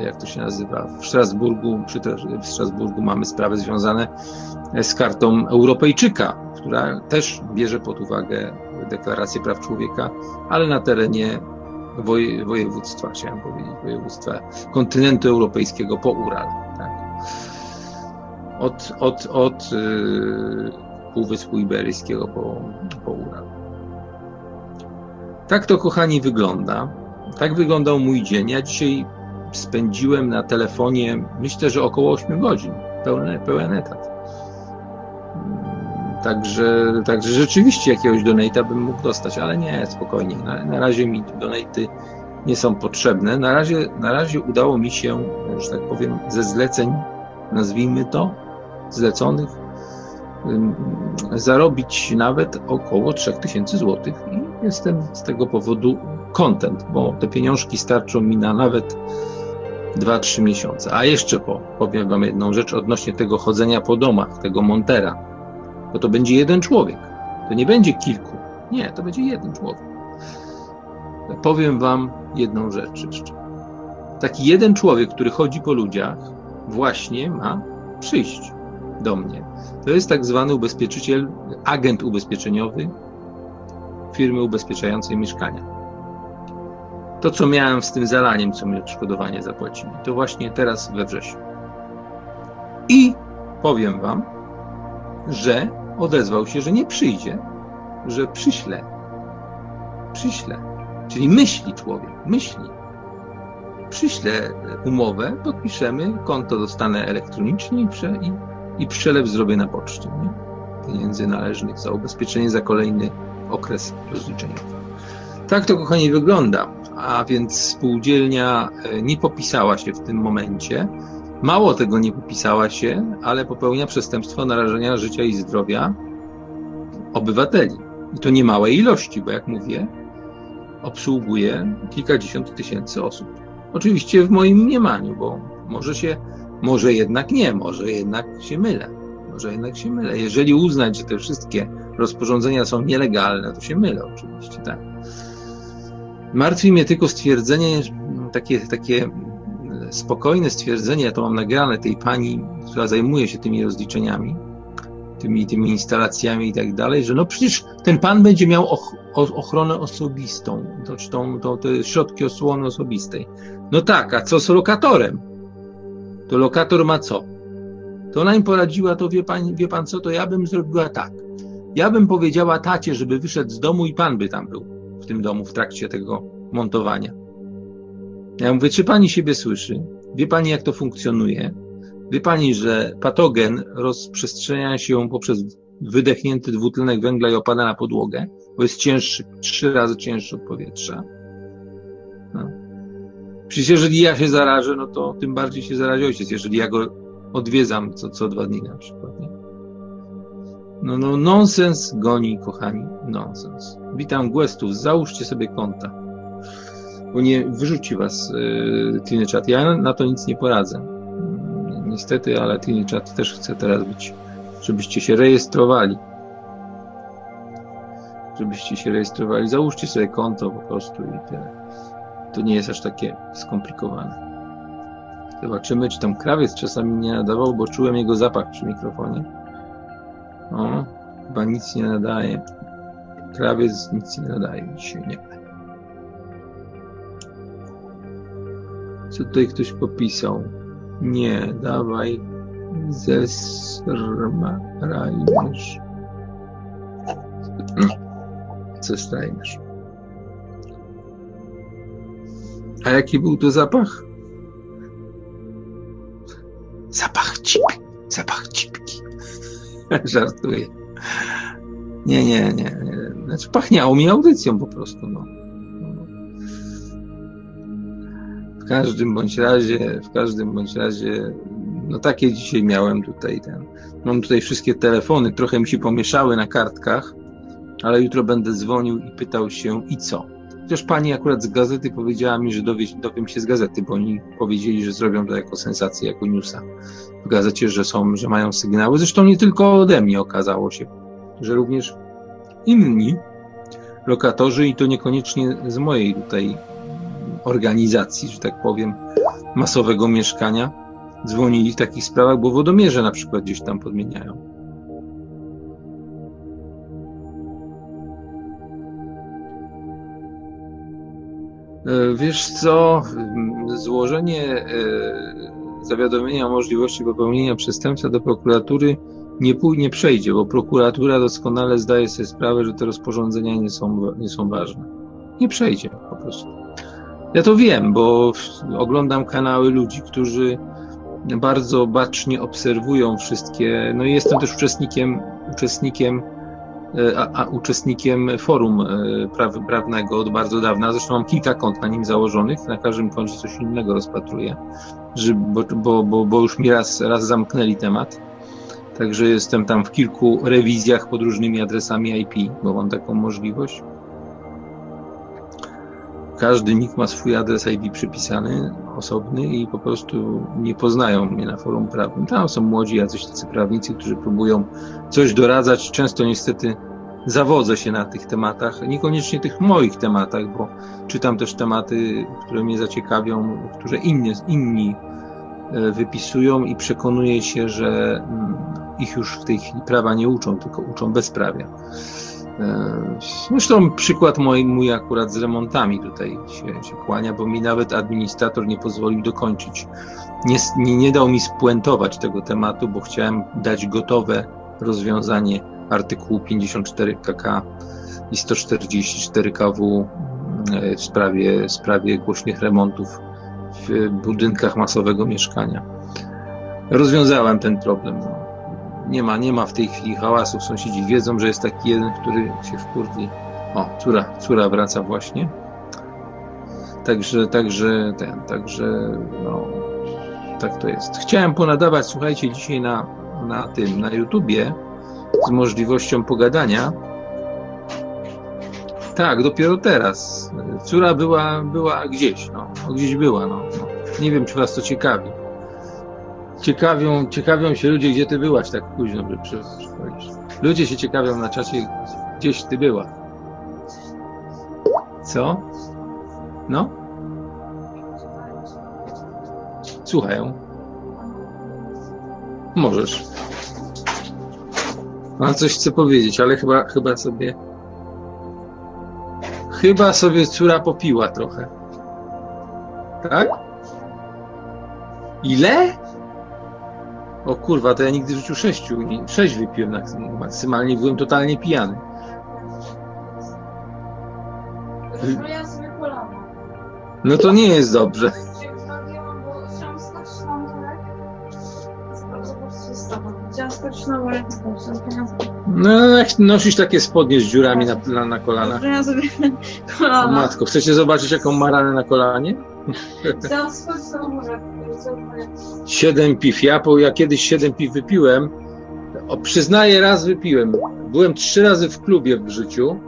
jak to się nazywa, w Strasburgu, przy w Strasburgu mamy sprawy związane z kartą Europejczyka, która też bierze pod uwagę deklarację praw człowieka, ale na terenie woj, województwa, chciałem powiedzieć, województwa kontynentu europejskiego po Ural. Tak? Od, od, od yy, Półwyspu Iberyjskiego po, po Ural. Tak to, kochani, wygląda. Tak wyglądał mój dzień. Ja dzisiaj spędziłem na telefonie, myślę, że około 8 godzin, pełny, pełen etat. Także, także rzeczywiście jakiegoś donata bym mógł dostać, ale nie, spokojnie. Na, na razie mi donaty nie są potrzebne. Na razie, na razie udało mi się, że tak powiem, ze zleceń, nazwijmy to, zleconych, zarobić nawet około 3000 zł i jestem z tego powodu content, bo te pieniążki starczą mi na nawet 2-3 miesiące. A jeszcze po, powiem Wam jedną rzecz odnośnie tego chodzenia po domach, tego montera. Bo to będzie jeden człowiek. To nie będzie kilku. Nie, to będzie jeden człowiek. Powiem Wam jedną rzecz jeszcze. Taki jeden człowiek, który chodzi po ludziach, właśnie ma przyjść do mnie. To jest tak zwany ubezpieczyciel, agent ubezpieczeniowy firmy ubezpieczającej mieszkania. To, co miałem z tym zalaniem, co mi odszkodowanie zapłacili, to właśnie teraz we wrześniu. I powiem Wam, że odezwał się, że nie przyjdzie, że przyśle. Przyśle. Czyli myśli człowiek, myśli. Przyśle umowę, podpiszemy, konto dostanę elektronicznie i, prze, i, i przelew zrobię na poczcie. Nie? Pieniędzy należnych za ubezpieczenie za kolejny okres rozliczeniowy. Tak to, kochani, wygląda. A więc spółdzielnia e, nie popisała się w tym momencie. Mało tego nie popisała się, ale popełnia przestępstwo narażenia życia i zdrowia obywateli. I to nie małej ilości, bo jak mówię, obsługuje kilkadziesiąt tysięcy osób. Oczywiście w moim mniemaniu, bo może się, może jednak nie, może jednak się mylę. Może jednak się mylę. Jeżeli uznać, że te wszystkie rozporządzenia są nielegalne, to się mylę oczywiście, tak. Martwi mnie tylko stwierdzenie, takie, takie spokojne stwierdzenie, ja to mam nagrane tej pani, która zajmuje się tymi rozliczeniami, tymi, tymi instalacjami i tak dalej, że no przecież ten pan będzie miał och, ochronę osobistą, to, tą, to, te środki osłony osobistej. No tak, a co z lokatorem? To lokator ma co? To ona im poradziła, to wie pan, wie pan co, to ja bym zrobiła tak. Ja bym powiedziała tacie, żeby wyszedł z domu i pan by tam był w tym domu w trakcie tego montowania. Ja mówię, czy pani siebie słyszy? Wie pani, jak to funkcjonuje? Wie pani, że patogen rozprzestrzenia się poprzez wydechnięty dwutlenek węgla i opada na podłogę, bo jest cięższy, trzy razy cięższy od powietrza. No. Przecież jeżeli ja się zarażę, no to tym bardziej się zarazi ojciec, jeżeli ja go odwiedzam co, co dwa dni na przykład. Nie? No, no, nonsens goni, kochani, nonsens. Witam Głestów, załóżcie sobie konta, bo nie wyrzuci was yy, Chat. Ja na to nic nie poradzę. Niestety, ale Tiny Chat też chce teraz być, żebyście się rejestrowali. Żebyście się rejestrowali. Załóżcie sobie konto po prostu i tyle. To nie jest aż takie skomplikowane. Zobaczymy, czy tam krawiec czasami nie nadawał, bo czułem jego zapach przy mikrofonie. O, chyba nic nie nadaje. Krawiec nic nie nadaje dzisiaj, nie. Co tutaj ktoś popisał? Nie, dawaj zesrajmiesz. Co stajesz? A jaki był to zapach? Zapach cipki. Zapach cipki. [LAUGHS] Żartuję. Nie, nie, nie, nie. Znaczy pachniało mi audycją po prostu, no. Każdym bądź razie, w każdym bądź razie, no takie dzisiaj miałem tutaj ten. Mam tutaj wszystkie telefony, trochę mi się pomieszały na kartkach, ale jutro będę dzwonił i pytał się i co. Chociaż pani akurat z gazety powiedziała mi, że dowie, dowiem się z gazety, bo oni powiedzieli, że zrobią to jako sensację, jako newsa w gazecie, że są, że mają sygnały. Zresztą nie tylko ode mnie okazało się, że również inni lokatorzy i to niekoniecznie z mojej tutaj organizacji, że tak powiem, masowego mieszkania, dzwonili w takich sprawach, bo wodomierze na przykład gdzieś tam podmieniają. E, wiesz co, złożenie e, zawiadomienia o możliwości popełnienia przestępstwa do prokuratury nie, nie przejdzie, bo prokuratura doskonale zdaje sobie sprawę, że te rozporządzenia nie są, nie są ważne. Nie przejdzie po prostu. Ja to wiem, bo oglądam kanały ludzi, którzy bardzo bacznie obserwują wszystkie. No i jestem też uczestnikiem, uczestnikiem e, a, a uczestnikiem forum e, praw, prawnego od bardzo dawna. Zresztą mam kilka kont na nim założonych, na każdym koncie coś innego rozpatruję, że, bo, bo, bo, bo już mi raz, raz zamknęli temat. Także jestem tam w kilku rewizjach pod różnymi adresami IP, bo mam taką możliwość. Każdy nick ma swój adres IP przypisany, osobny i po prostu nie poznają mnie na forum prawnym. Tam są młodzi jacyś tacy prawnicy, którzy próbują coś doradzać. Często niestety zawodzę się na tych tematach, niekoniecznie tych moich tematach, bo czytam też tematy, które mnie zaciekawią, które inni, inni e, wypisują i przekonuję się, że mm, ich już w tej chwili prawa nie uczą, tylko uczą bezprawia. E, zresztą przykład mój, mój akurat z remontami tutaj się, się kłania, bo mi nawet administrator nie pozwolił dokończyć. Nie, nie, nie dał mi spuentować tego tematu, bo chciałem dać gotowe rozwiązanie artykułu 54 KK i 144 KW e, w sprawie, w sprawie głośnych remontów w budynkach masowego mieszkania. Rozwiązałem ten problem. Nie ma, nie ma w tej chwili hałasu. Sąsiedzi wiedzą, że jest taki jeden, który się wkurwi. O, córa, córa wraca właśnie. Także, także, ten, także, no, tak to jest. Chciałem ponadawać, słuchajcie, dzisiaj na, na tym, na YouTubie z możliwością pogadania. Tak, dopiero teraz. Córa była, była gdzieś, no, gdzieś była, no, no. Nie wiem, czy was to ciekawi ciekawią, ciekawią się ludzie, gdzie ty byłaś tak późno, że przychodzisz. Ludzie się ciekawią na czasie, gdzieś ty była. Co? No? Słuchają. Możesz. A coś chcę powiedzieć, ale chyba, chyba sobie. Chyba sobie córa popiła trochę. Tak? Ile? O kurwa, to ja nigdy w życiu sześciu, sześć wypiłem maksymalnie, byłem totalnie pijany. No to nie jest dobrze. No, jak nosisz takie spodnie z dziurami na, na, na kolanach. O matko, chcecie zobaczyć jaką maranę na kolanie? Siedem piw. Ja, po, ja kiedyś siedem piw wypiłem. O, przyznaję, raz wypiłem. Byłem trzy razy w klubie w życiu.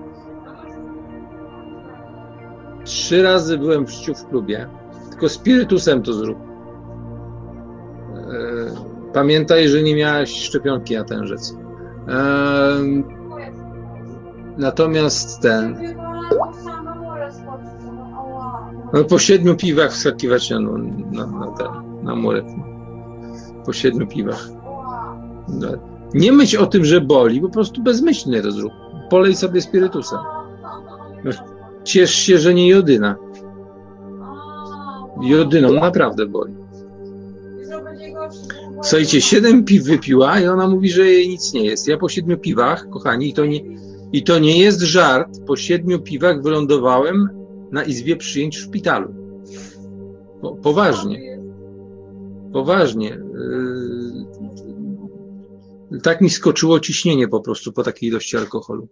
Trzy razy byłem w życiu w klubie. Tylko spirytusem to zrób. E, pamiętaj, że nie miałeś szczepionki na rzec. E, natomiast ten. No, po siedmiu piwach wskakiwać na, na, na, na murek. Po siedmiu piwach. No. Nie myśl o tym, że boli, po prostu bezmyślnie to zrób. Polej sobie spirytusa. Ciesz się, że nie jodyna. Jodyną naprawdę boli. Słuchajcie, siedem piw wypiła i ona mówi, że jej nic nie jest. Ja po siedmiu piwach, kochani, i to nie, i to nie jest żart, po siedmiu piwach wylądowałem na izbie przyjęć w szpitalu. Po, poważnie. Poważnie. Yy, tak mi skoczyło ciśnienie po prostu po takiej ilości alkoholu.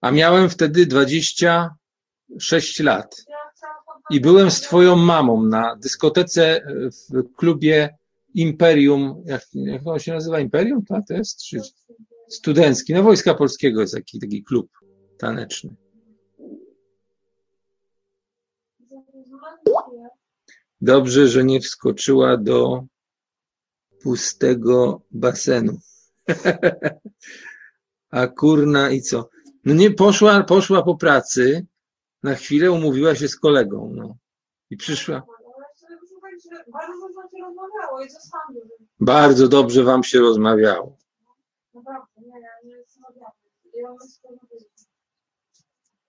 A miałem wtedy 26 lat. I byłem z twoją mamą na dyskotece w klubie Imperium. Jak, jak on się nazywa? Imperium? Tak, to jest? Czy studencki. No Wojska Polskiego jest taki, taki klub taneczny. Dobrze, że nie wskoczyła do pustego basenu. A kurna i co? No nie, poszła, poszła po pracy, na chwilę umówiła się z kolegą, no. I przyszła. Bardzo dobrze wam się rozmawiało. Naprawdę, nie, nie rozmawiałam.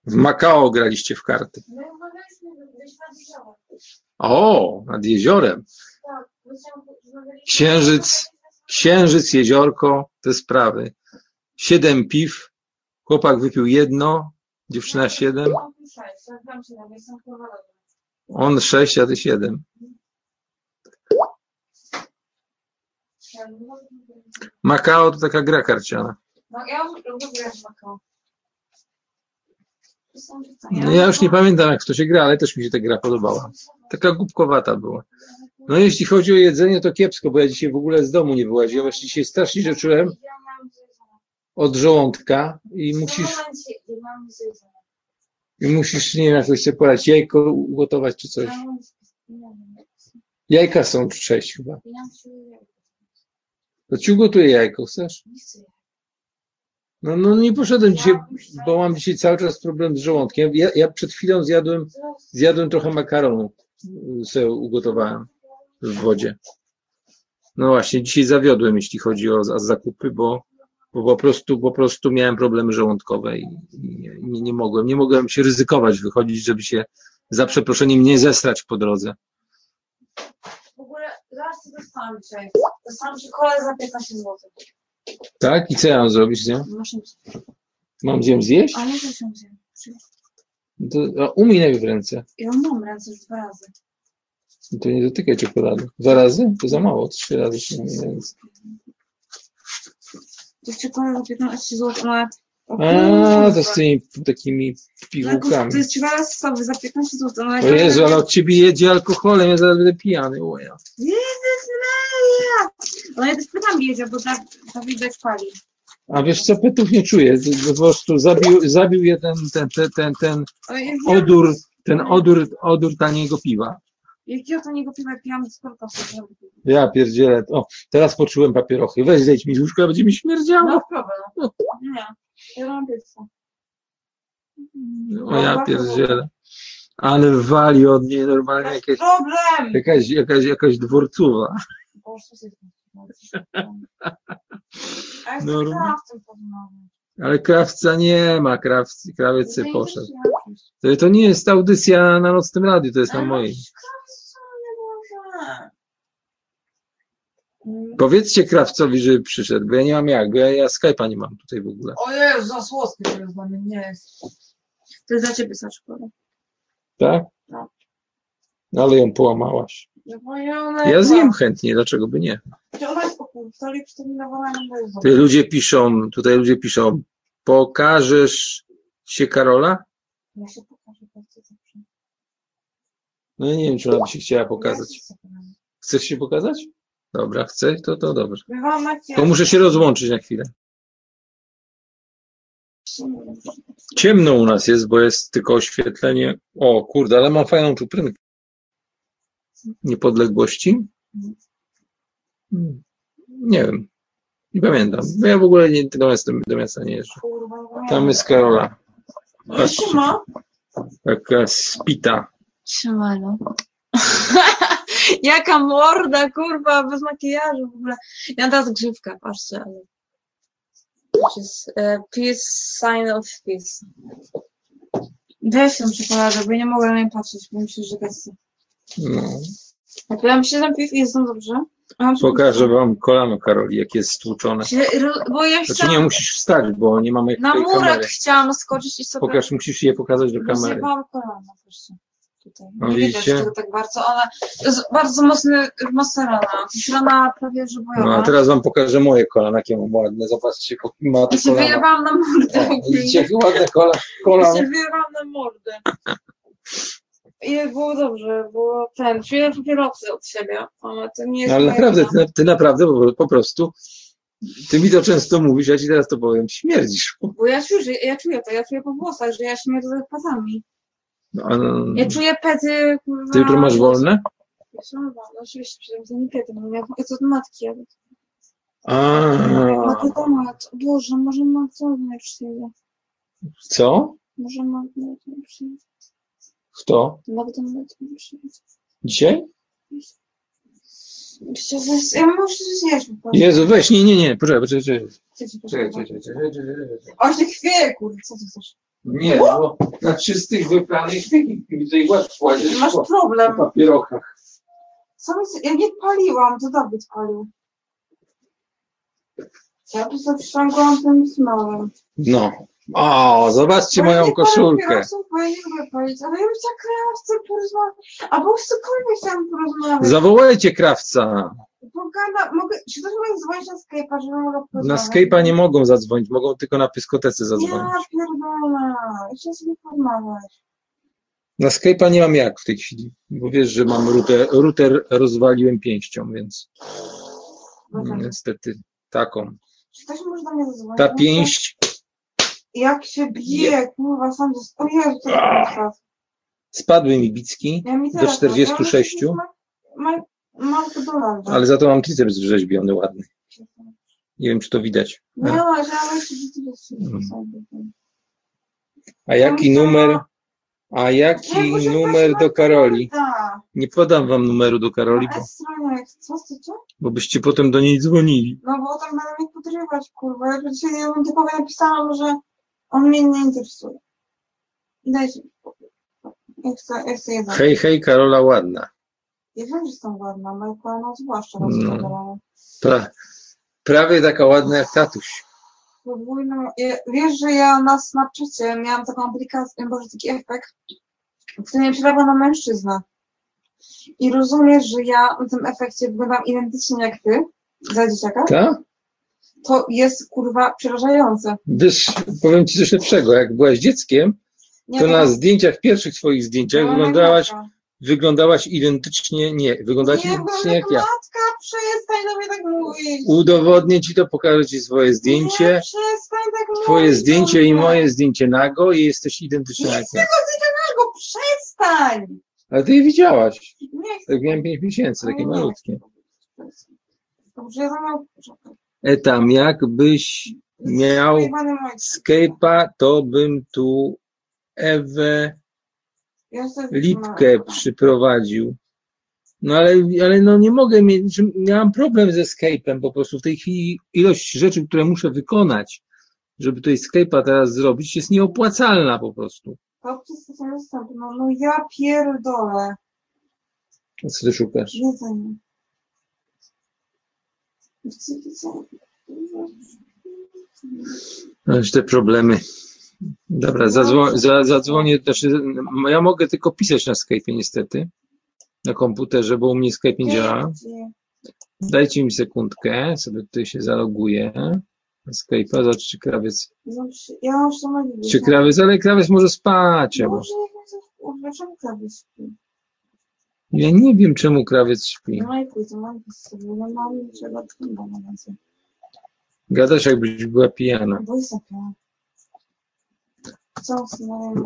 W Makao graliście w karty. O, nad jeziorem. Księżyc, księżyc, jeziorko, te sprawy. Siedem piw, chłopak wypił jedno, dziewczyna siedem. On sześć, a ty siedem. Makao to taka gra karciana. No ja lubię grać w Macao. No, ja już nie pamiętam, jak to się gra, ale też mi się ta gra podobała. Taka głupkowata była. No jeśli chodzi o jedzenie, to kiepsko, bo ja dzisiaj w ogóle z domu nie wyłaziłem. Ja dzisiaj strasznie się czułem od żołądka i musisz, i musisz, nie wiem, jakoś sobie poradzić, jajko ugotować czy coś. Jajka są sześć chyba. To ci ugotuję jajko, chcesz? No, no nie poszedłem dzisiaj, bo mam dzisiaj cały czas problem z żołądkiem. Ja, ja przed chwilą zjadłem, zjadłem trochę makaronu, y, sobie ugotowałem w wodzie. No właśnie, dzisiaj zawiodłem, jeśli chodzi o, zakupy, bo, bo po prostu, po prostu miałem problemy żołądkowe i, i nie, nie mogłem, nie mogłem się ryzykować wychodzić, żeby się za przeproszeniem nie zesrać po drodze. W ogóle zaraz co dostałam dzisiaj. Dostałam czekoladę za 15 zł. Tak? I co ja mam zrobić z nią? Mam ją zjeść? A nie, to się wziąłem. To, a umyj najpierw ręce. Ja mam ręce już dwa razy. No To nie dotykaj czekolady. Dwa razy? To za mało, trzy razy się umyj ręce. To jest czekolada za 15 zł. Ma... A, to z tymi takimi Tak, pigułkami. To jest czekolada sosowa za 15 zł. O Jezu, ale od ciebie jedzie alkoholem, ja zaraz będę pijany. O ja. Jezus Maria! No ja też pytam jedzie, bo tak to widać pali. A wiesz co, pytów nie czuję. Po prostu zabił, zabił je ten, ten, ten, ten, ten odór, ten odór, odór taniego piwa. Jak ja to niego piwa pijam z korkosem. Ja pierdzielę. O, teraz poczułem papierochy. Weź zejdź mi z łóżka, będzie mi śmierdziało. No problem. Nie. Ja mam pizza. O ja pierdzielę. Ale wali od niej normalnie jakaś, Problem! jakaś, jakaś, jakaś dworcowa. Boże, A No, krawcem. Ale krawca nie ma, krawcy, krawiec poszedł. To, to nie jest audycja na nocnym radiu, to jest na mojej. Mm. Powiedzcie krawcowi, żeby przyszedł, bo ja nie mam jak, bo ja, ja Skype'a nie mam tutaj w ogóle. O Jezu, za słodkie to jest dla mnie, nie jest. To jest dla ciebie za szkoda. Tak? No. No, Ale ją połamałaś. No ja zjem chętnie, dlaczego by nie? Tutaj ludzie piszą, tutaj ludzie piszą, pokażesz się Karola? Ja się pokażę bardzo. No ja nie wiem, czy ona by się chciała pokazać. Chcesz się pokazać? Dobra, chcę, to, to dobrze. To muszę się rozłączyć na chwilę. Ciemno u nas jest, bo jest tylko oświetlenie. O kurde, ale mam fajną czuprynkę. Niepodległości? Nie wiem. Nie pamiętam. Bo ja w ogóle nie, do, miasta, do miasta nie jeżdżę. Tam jest Karola. Siema. taka spita. Siemano. [LAUGHS] Jaka morda, kurwa, bez makijażu w ogóle. Ja teraz grzywkę, patrzcie, ale... Is, e, peace, sign of peace. Weź tą czekoladę, bo nie mogę na nią patrzeć, bo że gasy. No. Jak ja myślę, że piw jest dobrze. a mam- Pokażę wam kolano Karoli, jak jest stłuczone. Się- Bo ja Znaczy chciałam... nie musisz wstać, bo nie mamy Na murek kamery. chciałam skoczyć i sobie... Pokaż, musisz je pokazać do kamery. Zjebałam kolano, proszę. Tutaj. No Nie widzicie? widać tego tak bardzo, ale to jest bardzo mocny, mocna rana. To rana prawie, że No bojowa. a teraz wam pokażę moje kolana, jakie mam ładne. Zobaczcie, jakie ma te Ja się kolana. wyjebałam na mordę. O, widzicie, jakie ładne kola, Ja kolana. się wyjebałam na mordę. I było dobrze, było ten, czuję papierosy od siebie, ale to nie jest No, ale naprawdę, ty, ty naprawdę po, po prostu, ty mi to często mówisz, ja ci teraz to powiem, śmierdzisz. Bo ja czuję, ja czuję to, ja czuję po włosach, że ja śmierdzę pazami. No, no, Ja czuję pety, kurwa... ty jutro masz wolne? Ja mam wolne, oczywiście, przecież to nie pety, no ja jest od matki, ale... A, Makodomat, Boże, może nie przyjdzie. co? Może nie przyjdzie. Kto? Magdalena. Dzisiaj? Ja muszę zjeść po. Jezu, weź, nie, nie, nie, poczekaj, poczekaj, Chcecie czekaj, czekaj, czekaj, czekaj, czekaj, czekaj. O, się chwieje, kurde, co ty chcesz? Nie, bo na czystych, wypranych, łatwo łazisz Masz po problem. papierochach. Co mi, ja nie paliłam, to Dawid palił. Ja tu przyciągałam tym smałem. No. O, zobaczcie moją koszulkę. Ja ale bym chciała krawcem porozmawiać. Albo z cokolwiek chciałam porozmawiać. Zawołajcie krawca. Pogada, mogę, czy ktoś może dzwonić na Skype'a, żeby mogła Na? Skype'a nie mogą zadzwonić, mogą tylko na pyskotece zadzwonić. Ja pierdolę, jeszcze sobie porozmawiać. Na Skype'a nie mam jak w tej chwili, bo wiesz, że mam router, router rozwaliłem pięścią, więc niestety taką. Czy ktoś może do mnie zadzwonić? Ta pięść Jak się bije, kurwa, sam ze... O Jezu, to jest czas. spadły mi bicki, Ja mi Do teraz- 46. ja Mam, mam to dolar. ale za to mam triceps wrzeźbiony ładny. Nie wiem, czy to widać. Nie, ale ja jeszcze Mm. sobie. A jaki numer? A jaki numer do Karoli? Tak. Nie podam wam numeru do Karoli, bo, jak co bo byście potem do niej dzwonili. No bo tam będę mnie podrywać, kurwa. Ja dzisiaj ja bym typowo napisałam, że on mnie nie interesuje. Dajcie mi spokój. Ja chcę, ja chcę jedzenie. Hej, hej, Karola ładna. Ja wiem, że jestem ładna, Majka, no zwłaszcza No. Pra, prawie taka ładna jak tatuś. Podwójną, ja, wiesz, że ja na Snapchacie miałam taką aplikację, boże, taki efekt, który mnie przerabia na mężczyznę. I rozumiesz, że ja na tym efekcie wyglądam identycznie jak ty, za dzieciaka? Ta? To jest, kurwa, przerażające. Wiesz, powiem ci coś lepszego. Jak byłaś dzieckiem, Nie to wiem, na zdjęciach, pierwszych twoich zdjęciach no, wyglądałaś, wyglądałaś identycznie, nie, wyglądałaś Nie, identycznie jak ja. matka, przestań do mnie tak mówić. Udowodnię ci to, pokażę ci swoje Nie, zdjęcie, przestań tak mówić. twoje zdjęcie i moje zdjęcie nago i jesteś identyczna Nie jak ja. go zdjęcia przestań! Ale ty je widziałaś. Nie chcę. Jak miałem 5 miesięcy, takie Nie malutkie. Dobrze, ja zamiast... Czekaj. Etam, jakbyś miał. Skype'a, to bym tu Ewę Lipkę przyprowadził. No ale, ale no nie mogę mieć, miałam problem ze Skype'em po prostu w tej chwili ilość rzeczy, które muszę wykonać, żeby tutaj Skype'a teraz zrobić, jest nieopłacalna po prostu. No, no ja pierdolę. Co ty szukasz? Jedzenie. Jedzenie. Masz te problemy. Dobra, zadzwo- za, zadzwonię, znaczy, ja mogę tylko pisać na Skype'ie niestety, na komputerze, bo u mnie Skype nie działa. Dajcie mi sekundkę, sobie tutaj się zaloguję na Skype'a, zobacz czy krawiec, Ja już to czy krawiec, ale krawiec może spać, Może. Dlaczego krawiec śpi? Ja nie wiem czemu krawiec śpi. No i pójdę, mam sobie. No. Gadasz jakbyś była pijana. Bo jest?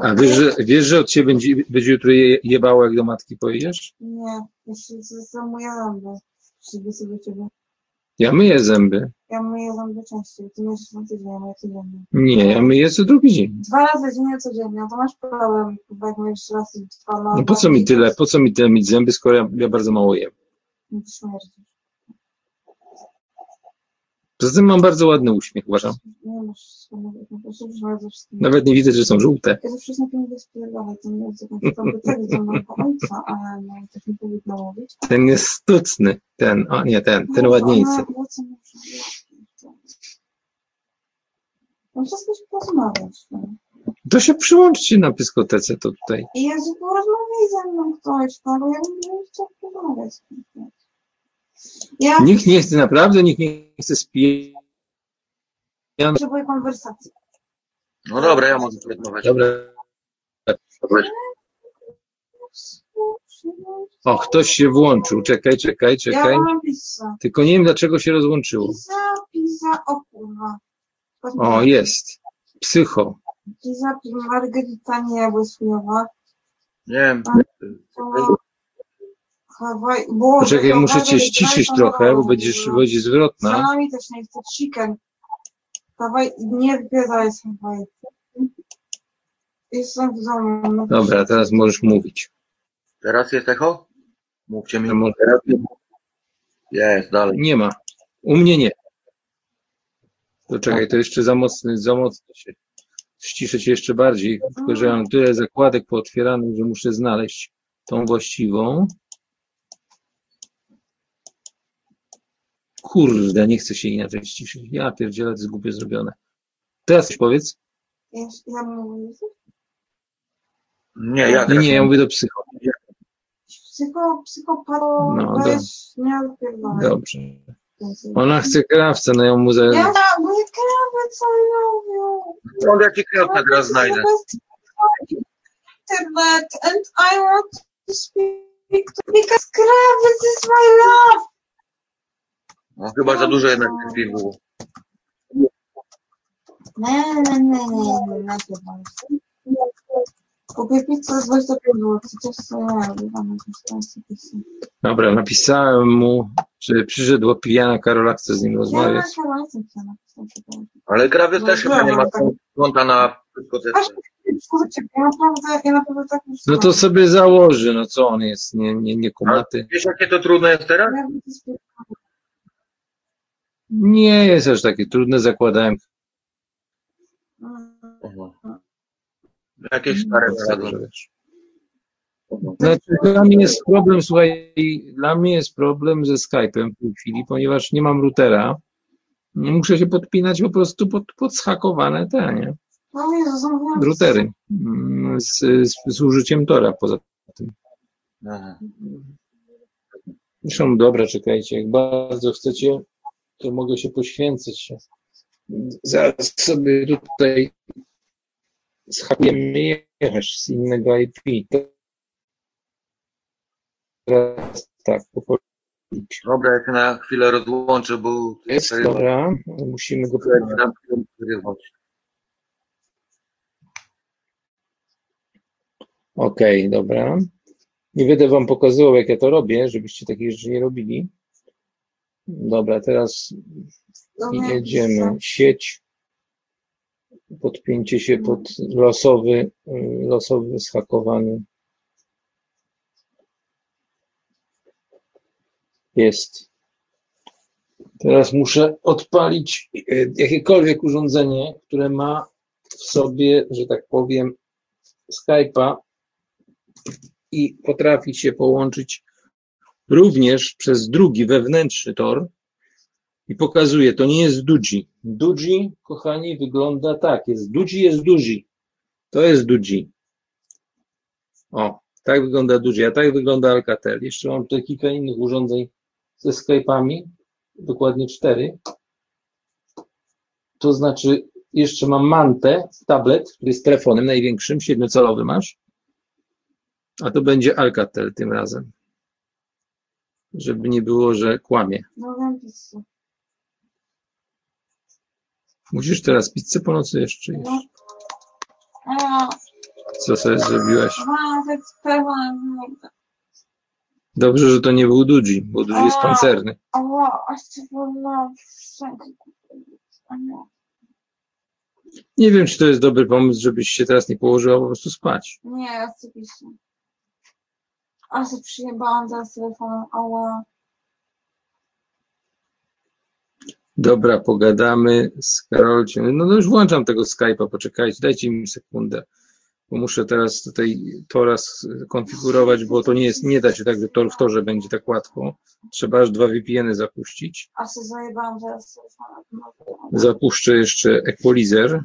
A wiesz, że, wiesz, że od ciebie będzie, będzie jutro je, jebało, jak do matki pojedziesz? Nie, jeszcze to moje zęby. Przyjdę sobie ciebie. Ja myję zęby. Ja myję zęby częściej. Ty myjesz na tydzień, ja myję codziennie. Nie, ja myję co drugi dzień. Dwa razy dziennie codziennie, to masz problem. Chyba jak myjesz raz i dwa na No po co mi tyle, po co mi tyle mieć zęby, skoro ja, ja bardzo mało jem? Śmierdzisz. Poza tym mam bardzo ładny uśmiech, uważam. Nie masz swojego, po prostu przyszła ze wszystkim. Nawet nie widzę, że są żółte. Ja zawsze na tym spierdolę, to nie jest jakąś to tak do mojego ojca, ale no tak nie powinno mówić. Ten jest sztuczny, ten, o nie, ten, ten No, ładniejszy. no co muszę wszystko się porozmawiać. No. To się przyłączcie na pyskotece, to tutaj. I Jezu, porozmawiaj ze mną ktoś, no bo ja bym chciał porozmawiać. Ja Nikt nie chce, naprawdę nikt nie chce spijać. potrzebuję konwersacji. No dobra, ja mogę porozmawiać. Dobra. O, ktoś się włączył. Czekaj, czekaj, Ja czekaj. mam pizza. Tylko nie wiem, dlaczego się rozłączyło. Pizza, pizza, o kurwa. O, jest. Psycho. Pizza, margarita nie. Nie wiem, To- Hawaj, Boże, Poczekaj, muszę cię ściszyć trochę, bo będziesz, będzie zwrotna. Salami też nie chcę, chicken. Hawaj, nie wbiedzaj z Hawaj. Jestem w domu. no. Dobra, teraz możesz mówić. teraz jest echo? Mówcie mi. A może- Jest, dalej. Nie ma. U mnie nie. To czekaj, to jeszcze za mocny, za mocno się. Ściszę cię jeszcze bardziej, tylko że ja mam tyle zakładek pootwieranych, że muszę znaleźć tą właściwą. Kurde, nie chcę się inaczej ściszyć. Ja pierdzielę, to jest głupie zrobione. Teraz coś powiedz. Ja, ja mówię, Nie, ja Nie, nie, ja mówię do psycho. psycho, No, do- nie odpierdolę. Dobrze. Ona chce krawca, no ją mu za... Ja tak, mówię, krawy, co robią? On jaki krawca teraz znajdę. Internet, and I want to speak to because krawiec is my love. No, chyba za dużo jednak tych było. Nie, nie, nie, nie, nie, nie, nie. Kupię pizzę za 25 zł, coś co ja robię, mam jakąś tam pizzę. Dobra, napisałem mu, że przyszedł pijana Karola, chce z nim rozmawiać. Ale krawiec No też chyba nie ma konta na dyskotece. Kurczę, ja naprawdę, ja naprawdę tak No to sobie założy, no co on jest, nie, nie, nie kumaty. Wiesz jakie to trudne jest teraz? Ja bym to spier- Nie jest aż takie trudne, zakładałem. Aha. Jakieś stare wiesz. Znaczy, dla mnie jest problem, słuchaj, dla mnie jest problem ze Skype'em w tej chwili, ponieważ nie mam routera. Muszę się podpinać po prostu pod, pod schakowane te, nie? No Routery. Mm, Z, z, z użyciem Tora poza Aha. Zresztą dobra, czekajcie, jak bardzo chcecie, to mogę się poświęcić. Zaraz sobie tutaj schakujemy jechać z innego IP. Teraz tak, powoli. Dobra, ja się na chwilę rozłączę, bo Jest, dobra, musimy go przerywać. Okej, dobra. Nie będę wam pokazywał, jak ja to robię, żebyście takich rzeczy nie robili. Dobra, teraz No, jedziemy. Sieć, podpięcie się pod losowy, losowy schakowany. Jest. Teraz muszę odpalić y, jakiekolwiek urządzenie, które ma w sobie, że tak powiem, Skype'a i potrafi się połączyć również przez drugi wewnętrzny tor i pokazuje, to nie jest Dudzi. Dudzi, kochani, wygląda tak, jest Dudzi, jest Duzi. To jest Dudzi. O, tak wygląda Dudzi, a tak wygląda Alcatel. Jeszcze mam tutaj kilka innych urządzeń ze Skype'ami, dokładnie cztery. To znaczy, jeszcze mam Mantę, tablet, który jest telefonem największym, siedmiocalowy masz. A to będzie Alcatel tym razem. Żeby nie było, że kłamie. No pizzę. Musisz teraz pizzę po nocy jeszcze jeść. No. A, Co sobie zrobiłaś? mam tak sprawę. Dobrze, że to nie był Dudzi, bo Dudzi jest pancerny. O, a się wolno A nie. Nie wiem, czy to jest dobry pomysł, żebyś się teraz nie położyła po prostu spać. Nie, pizzę. A się przyjebałam teraz telefonem, ała. Dobra, pogadamy z Karolciem. No, no już włączam tego Skype'a, poczekajcie, dajcie mi sekundę. Bo muszę teraz tutaj Tora konfigurować, bo to nie jest, nie da się tak, że Tor w Torze będzie tak łatwo. Trzeba aż dwa VPN-y zapuścić. A się zajebałam teraz telefonem. No, Zapuszczę jeszcze Equalizer.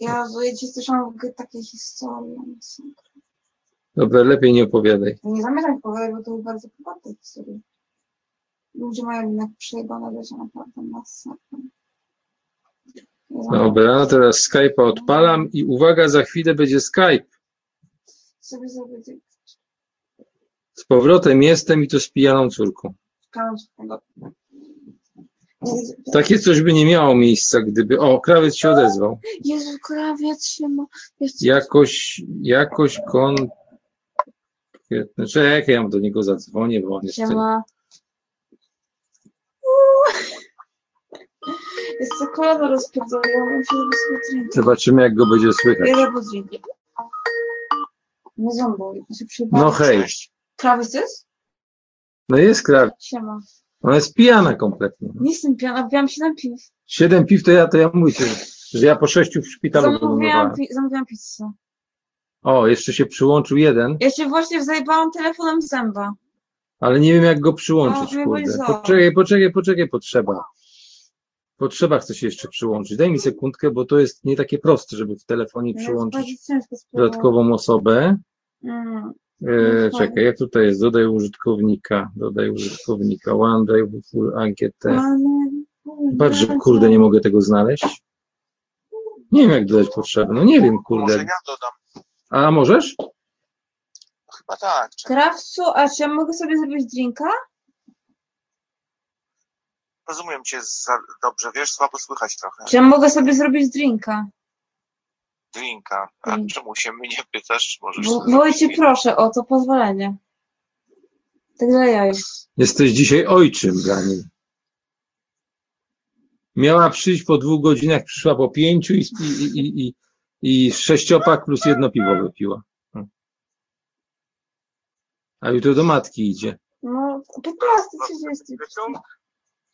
Ja wiecie, słyszałam takie historie. Dobra, lepiej nie opowiadaj. Nie zamierzam powiedzieć, bo to były bardzo prywatne historie. Ludzie mają jednak przejebane, wiecie, naprawdę masakra. Dobra, no teraz Skype'a odpalam i uwaga, za chwilę będzie Skype. sobie zrobię Z powrotem jestem i to z pijaną córką. kanał swojego. Takie coś by nie miało miejsca, gdyby. O, krawiec się odezwał. Jezu, krawiec się ma. Jakoś, jakoś kon. Czekaj, ja do niego zadzwonię, bo on jest. się ma. Jest to kolana rozpierdolona, ja muszę zrobić sobie drink. Zobaczymy, jak go będzie słychać. Ja drink. Nie ząbą, się przyjebałam. No hej. Krawiec jest? No jest krawiec. Siema. Ona jest pijana kompletnie. Nie jestem pijana, wbiłam się na piw. Siedem piw to ja, to ja mówię, że, że ja po sześciu w szpitalu Zamówiłam, pi- zamówiłam pizzę. O, jeszcze się przyłączył jeden, Ja się właśnie zajebałam telefonem zęba. ale nie wiem, jak go przyłączyć, O, kurde. Poczekaj, poczekaj, poczekaj, potrzeba. Potrzeba chce się jeszcze przyłączyć. Daj mi sekundkę, bo to jest nie takie proste, żeby w telefonie No, przyłączyć dodatkową osobę. Mm. E, czekaj, jak tutaj jest? Dodaj użytkownika. Dodaj użytkownika. OneDrive, full ankietę. Patrz, że kurde, nie mogę tego znaleźć. Nie wiem, jak dodać potrzeby. No nie wiem, Może kurde. ja dodam. A możesz? Chyba tak. Krawcu, a czy ja mogę sobie zrobić drinka? Rozumiem cię za dobrze, wiesz, słabo słychać trochę. Czy ja mogę sobie zrobić drinka? Drinka. A Drink. czemu się mnie pytasz? Czy możesz zrobić cię drinka? proszę o to pozwolenie. Także ja już. Jesteś dzisiaj ojczym dla niej. Miała przyjść po dwóch godzinach, przyszła po pięciu i, i, i, i, i sześciopak plus jedno piwo wypiła. A jutro do matki idzie. No, 15, 30. Wiesz co?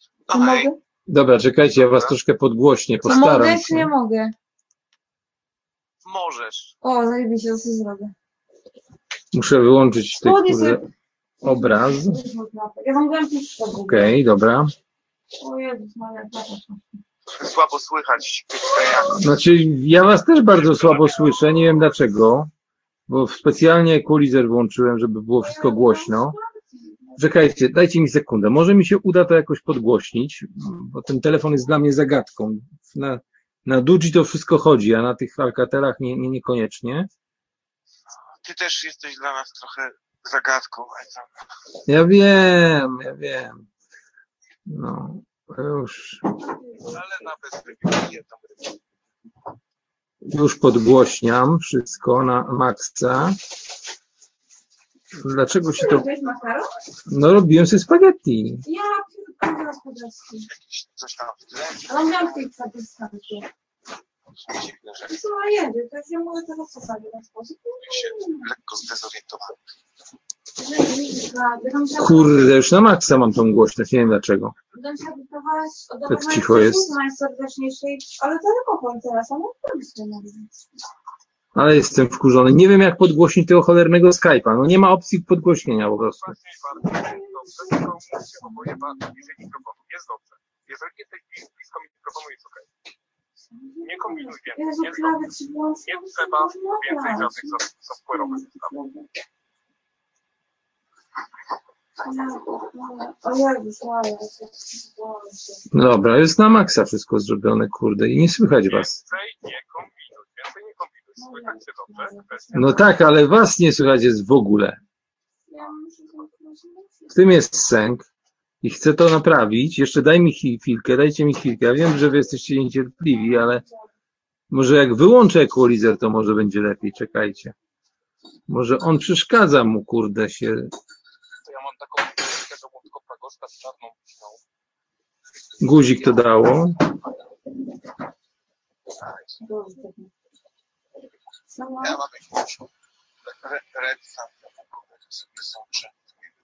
Czy No hej, mogę? Dobra, czekajcie, ja was troszkę podgłośnie, Czy mogę, postaram czy nie się. mogę? Możesz. O, zajebiście, to sobie zrobię. Muszę wyłączyć ten Spodnie kurde, sobie- obraz. Ja zamówiłam pizzę. Okej, dobra. O Jezus, Maria. Słabo słychać. Znaczy, ja was też bardzo słabo słyszę, nie wiem dlaczego, bo specjalnie equalizer włączyłem, żeby było wszystko głośno. Czekajcie, dajcie mi sekundę. Może mi się uda to jakoś podgłośnić, bo ten telefon jest dla mnie zagadką. Na, na Dudzi to wszystko chodzi, a na tych Alcatelach nie, nie, niekoniecznie. Ty też jesteś dla nas trochę zagadką. Ja wiem, ja wiem. No, już, Ale na rybę. już podgłośniam wszystko na maksa. Dlaczego się to... Robiłeś makaron? No robiłem sobie spaghetti. Ja pierdolę w tle. Ale miałam. Dziwne rzeczy. Co jedzie, to ja mogę teraz posadzić w ten sposób. lekko zdezorientowałem. Kurde, już na maksa mam tą głośność, nie wiem dlaczego. Tak cicho jest. najserdeczniejszej, ale to alkohol teraz, a no to mówię. Ale jestem wkurzony. Nie wiem jak podgłośnić tego cholernego Skype'a. No nie ma opcji podgłośnienia po prostu. Dobra, jest na maksa wszystko zrobione, kurde, i nie słychać was kombinuj. Więcej nie kombinuj. Słychać się dobrze. Kwestia No tak, ale was nie słychać jest w ogóle. W tym jest sęk i chcę to naprawić. Jeszcze daj mi chwilkę, dajcie mi chwilkę. Ja wiem, że wy jesteście niecierpliwi, ale może jak wyłączę equalizer, to może będzie lepiej. Czekajcie. Może on przeszkadza mu, kurde, się. to ja mam taką z czarną. Guzik to dało. Sobie sączę.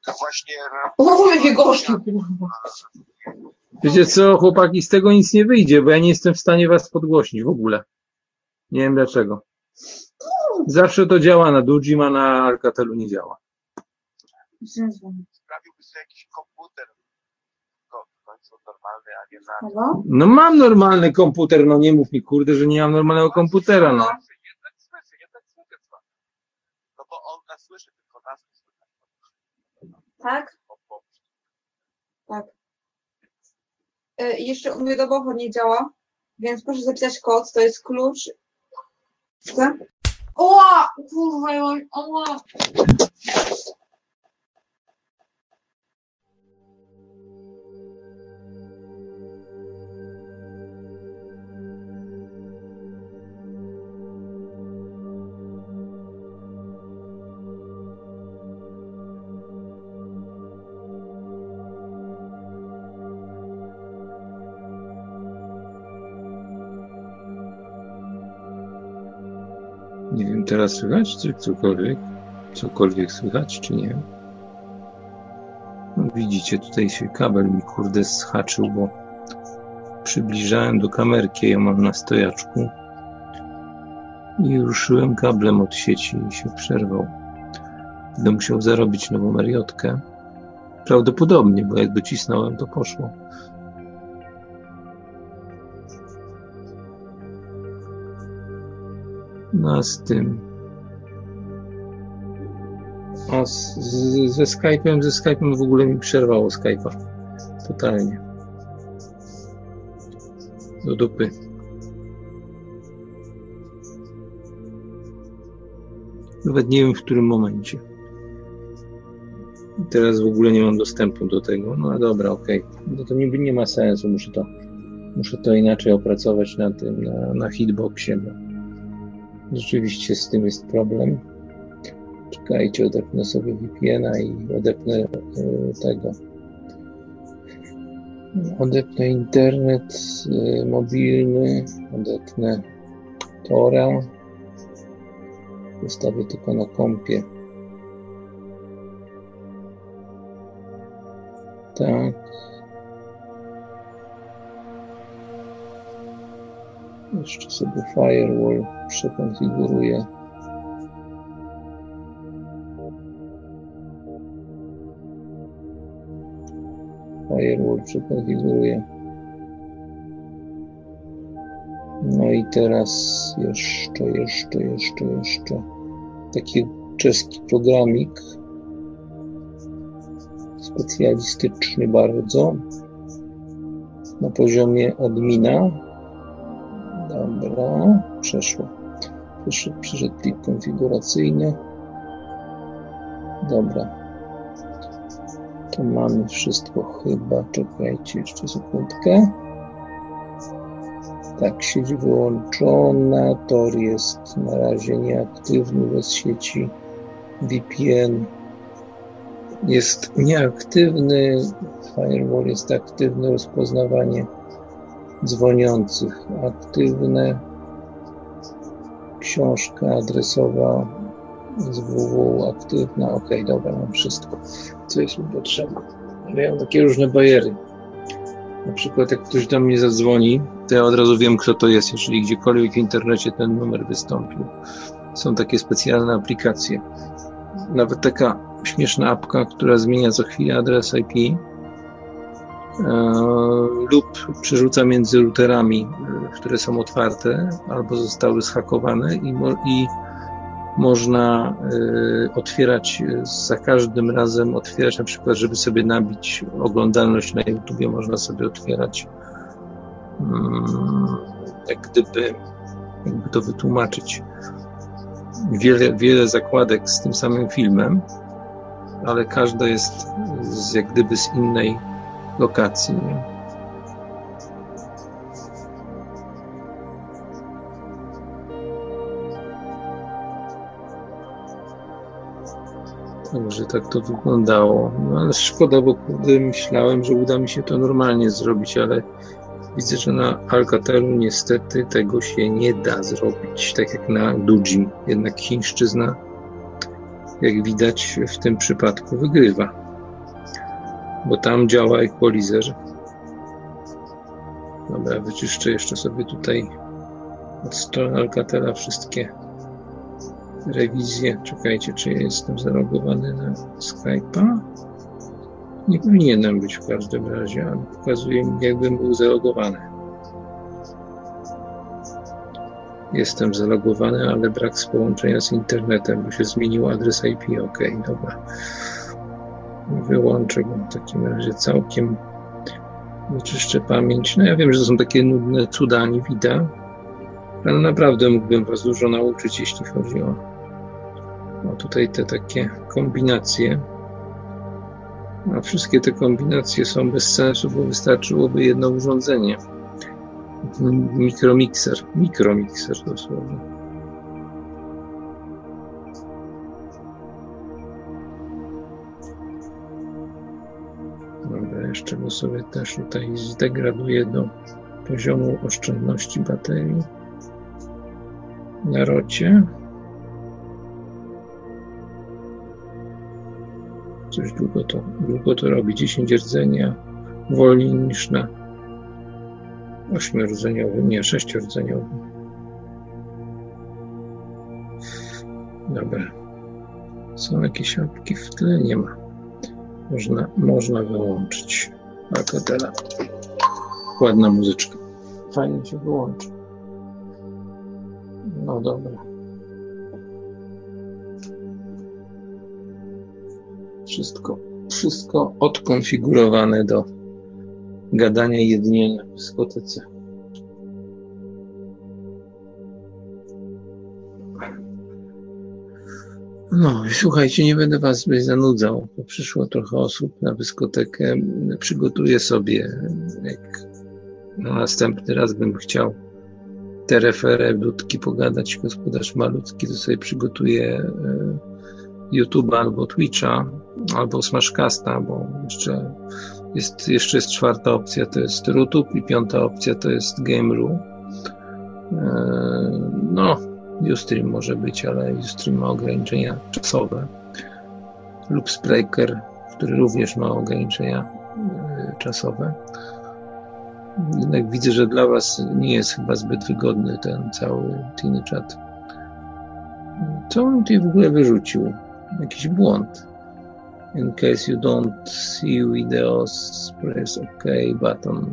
To właśnie ra- O, jakie gorzkie. Wiecie co, chłopaki, z tego nic nie wyjdzie, bo ja nie jestem w stanie was podgłośnić w ogóle. Nie wiem dlaczego. Zawsze to działa na Dujim, a na Alcatelu nie działa. sprawiłby sobie jakiś komputer no, w końcu normalny, a nie na? No mam normalny komputer, no nie mów mi, kurde, że nie mam normalnego komputera, no. Jednak słyszy, jednak słyszy dzwon. No bo on nas słyszy, tylko nas nie słychać. Tak? Tak. E, jeszcze u mnie domowo nie działa, więc proszę zapisać kod, to jest klucz. Chcę? Oła! Kurwa, ja mam- oła! Teraz słychać, czy cokolwiek? Cokolwiek słychać, czy nie? No, widzicie, tutaj się kabel mi kurde zhaczył, bo przybliżałem do kamerki, ją mam na stojaczku i ruszyłem kablem od sieci i się przerwał. Będę musiał zarobić nową mariotkę. Prawdopodobnie, bo jak docisnąłem, to poszło. A z tym. A z, z, ze Skype'em, ze Skype'em w ogóle mi przerwało Skype'a. Totalnie. Do dupy. Nawet nie wiem w którym momencie. Teraz w ogóle nie mam dostępu do tego. No dobra, okej. No to nie, nie ma sensu. Muszę to, muszę to inaczej opracować na tym, na, na hitboxie, bo rzeczywiście z tym jest problem. Czekajcie, odepnę sobie VPN-a i odepnę e, tego. Odepnę internet e, mobilny, odepnę Tora. Ustawię tylko na kompie. Tak. Jeszcze sobie firewall przekonfiguruję. Firewall przekonfiguruję. No i teraz jeszcze, jeszcze, jeszcze, jeszcze taki czeski programik specjalistyczny bardzo na poziomie admina. Dobra, przeszło. Przyszedł, plik konfiguracyjny. Dobra. To mamy wszystko chyba. Czekajcie jeszcze sekundkę. Tak, sieć wyłączona. Tor jest na razie nieaktywny bez sieci VPN jest nieaktywny, firewall jest aktywny, rozpoznawanie dzwoniących aktywne, książka adresowa z www aktywna, ok, dobra, mam wszystko, co jest mi potrzebne. Ale ja mam takie różne bariery. Na przykład jak ktoś do mnie zadzwoni, to ja od razu wiem, kto to jest, jeżeli gdziekolwiek w internecie ten numer wystąpił. Są takie specjalne aplikacje. Nawet taka śmieszna apka, która zmienia co chwilę adres IP lub przerzuca między routerami, e, które są otwarte albo zostały zhakowane i, mo i można y, otwierać za każdym razem, otwierać na przykład, żeby sobie nabić oglądalność na YouTubie, można sobie otwierać mm, jak gdyby, jakby to wytłumaczyć, wiele, wiele zakładek z tym samym filmem, ale każda jest z, jak gdyby z innej lokacji. Także tak to wyglądało. No ale szkoda, bo myślałem, że uda mi się to normalnie zrobić, ale widzę, że na Alcatelu niestety tego się nie da zrobić, tak jak na Dujim. Jednak chińszczyzna jak widać w tym przypadku wygrywa, bo tam działa equalizer. Dobra, wyczyszczę jeszcze sobie tutaj od strony Alcatela wszystkie rewizje. Czekajcie, czy ja jestem zalogowany na Skype'a? Nie powinienem być w każdym razie, ale pokazuje mi, jakbym był zalogowany. Jestem zalogowany, ale brak połączenia z internetem, bo się zmienił adres IP. OK, dobra. Wyłączę go w takim razie całkiem. Wyczyszczę pamięć. No ja wiem, że to są takie nudne cuda, nie widać, ale naprawdę mógłbym Was dużo nauczyć, jeśli chodzi o, o tutaj te takie kombinacje. A wszystkie te kombinacje są bez sensu, bo wystarczyłoby jedno urządzenie mikromikser, mikromikser dosłownie. Jeszcze sobie też tutaj zdegraduję do poziomu oszczędności baterii na rocie. Coś długo to, długo to robi, 10 rdzenia wolniej niż na ośmiordzeniowy, nie, sześciordzeniowy. Dobra. Są jakieś apki w tle? Nie ma. Można, można wyłączyć akapela. Ładna muzyczka. Fajnie się wyłączy. No dobra. Wszystko, wszystko odkonfigurowane do gadania i jednienia w dyskotece. No, słuchajcie, nie będę was zanudzał, bo przyszło trochę osób na dyskotekę. Przygotuję sobie, jak na następny raz bym chciał te referę, dudki pogadać, gospodarz malutki, to sobie przygotuję e, YouTube'a albo Twitcha, albo Smashcasta, bo jeszcze jest, jeszcze jest czwarta opcja, to jest YouTube i piąta opcja to jest Game.ru. E, no, Ustream może być, ale Ustream ma ograniczenia czasowe. Lub Spreaker, który również ma ograniczenia e, czasowe. Jednak widzę, że dla Was nie jest chyba zbyt wygodny ten cały Tiny Chat. Co on tutaj w ogóle wyrzucił? Jakiś błąd. In case you don't see videos, press OK button.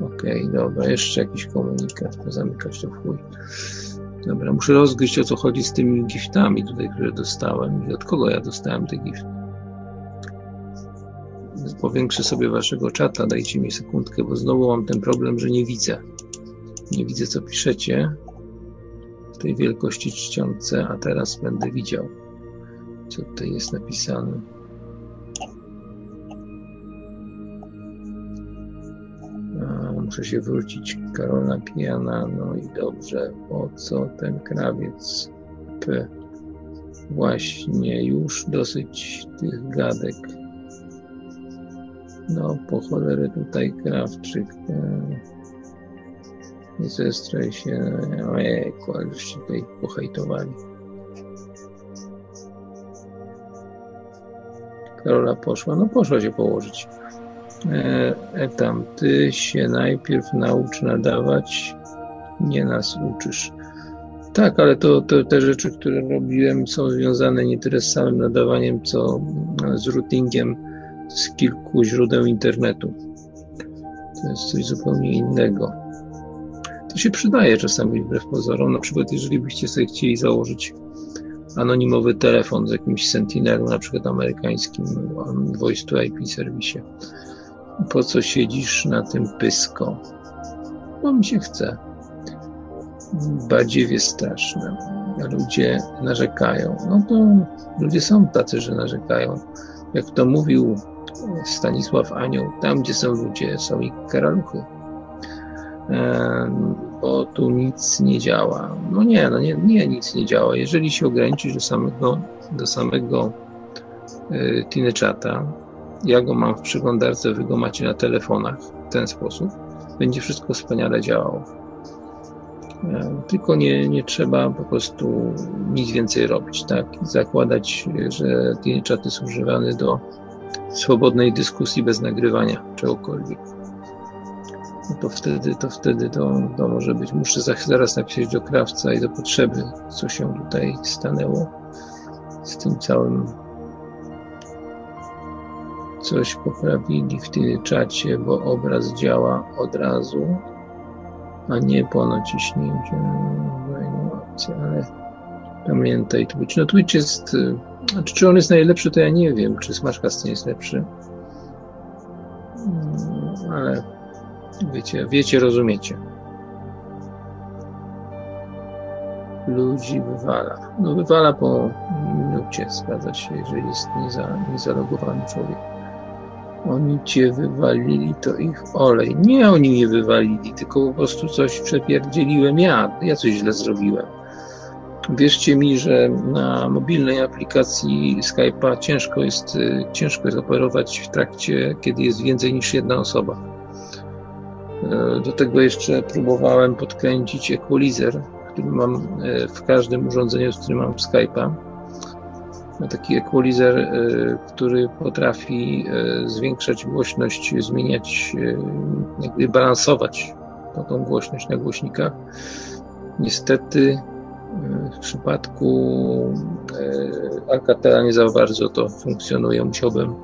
OK, dobra, jeszcze jakiś komunikat, zamykać to chuj. Dobra, muszę rozgryźć o co chodzi z tymi giftami tutaj, które dostałem i od kogo ja dostałem te gifty. Powiększę sobie waszego czata, dajcie mi sekundkę, bo znowu mam ten problem, że nie widzę. Nie widzę, co piszecie w tej wielkości czcionce, a teraz będę widział, co tutaj jest napisane. Muszę się wrócić. Karola pijana, no i dobrze. Po co ten krawiec P? Właśnie, już dosyć tych gadek. No, po cholerę tutaj Krawczyk. E, nie zestraj się. Ojejku, ale już się tutaj pohejtowali. Karola poszła. No poszła się położyć. E, e, tam, ty się najpierw naucz nadawać, nie nas uczysz. Tak, ale to, to te rzeczy, które robiłem, są związane nie tyle z samym nadawaniem, co z routingiem z kilku źródeł internetu. To jest coś zupełnie innego. To się przydaje czasami wbrew pozorom. Na przykład, jeżeli byście sobie chcieli założyć anonimowy telefon z jakimś Sentinelu, na przykład amerykańskim Voice to IP serwisie. Po co siedzisz na tym pysko? Bo mi się chce. Badziewie straszne. Ludzie narzekają. No to ludzie są tacy, że narzekają. Jak to mówił Stanisław Anioł, tam gdzie są ludzie, są i karaluchy. Bo tu nic nie działa. No nie, no nie, nie, nic nie działa. Jeżeli się ograniczysz do samego, do samego y, ja go mam w przeglądarce, wy go macie na telefonach w ten sposób, będzie wszystko wspaniale działało. Tylko nie, nie trzeba po prostu nic więcej robić, tak? Zakładać, że Tinechaty są używane do swobodnej dyskusji bez nagrywania czegokolwiek. No to wtedy, to wtedy to, to może być. Muszę zaraz napisać do krawca i do potrzeby, co się tutaj stanęło z tym całym. Coś poprawili w czacie, bo obraz działa od razu, a nie po naciśnięciu. Ale pamiętaj, Twitch. No Twitch jest znaczy, czy on jest najlepszy, to ja nie wiem, czy Smashcast nie jest lepszy. Mm, ale wiecie, wiecie, rozumiecie. Ludzi wywala. No wywala po minucie, zgadza się, jeżeli jest nieza, niezalogowany człowiek. Oni cię wywalili, to ich olej. Nie oni mnie wywalili, tylko po prostu coś przepierdzieliłem ja. Ja coś źle zrobiłem. Wierzcie mi, że na mobilnej aplikacji Skype'a ciężko jest, y, ciężko jest operować w trakcie, kiedy jest więcej niż jedna osoba. E, do tego jeszcze próbowałem podkręcić equalizer, który mam e, w każdym urządzeniu, z którym mam Skype'a. Taki equalizer, e, który potrafi zwiększać głośność, zmieniać, jakby balansować tą głośność na głośnikach. Niestety w przypadku e, Alcatela nie za bardzo to funkcjonuje. Musiałbym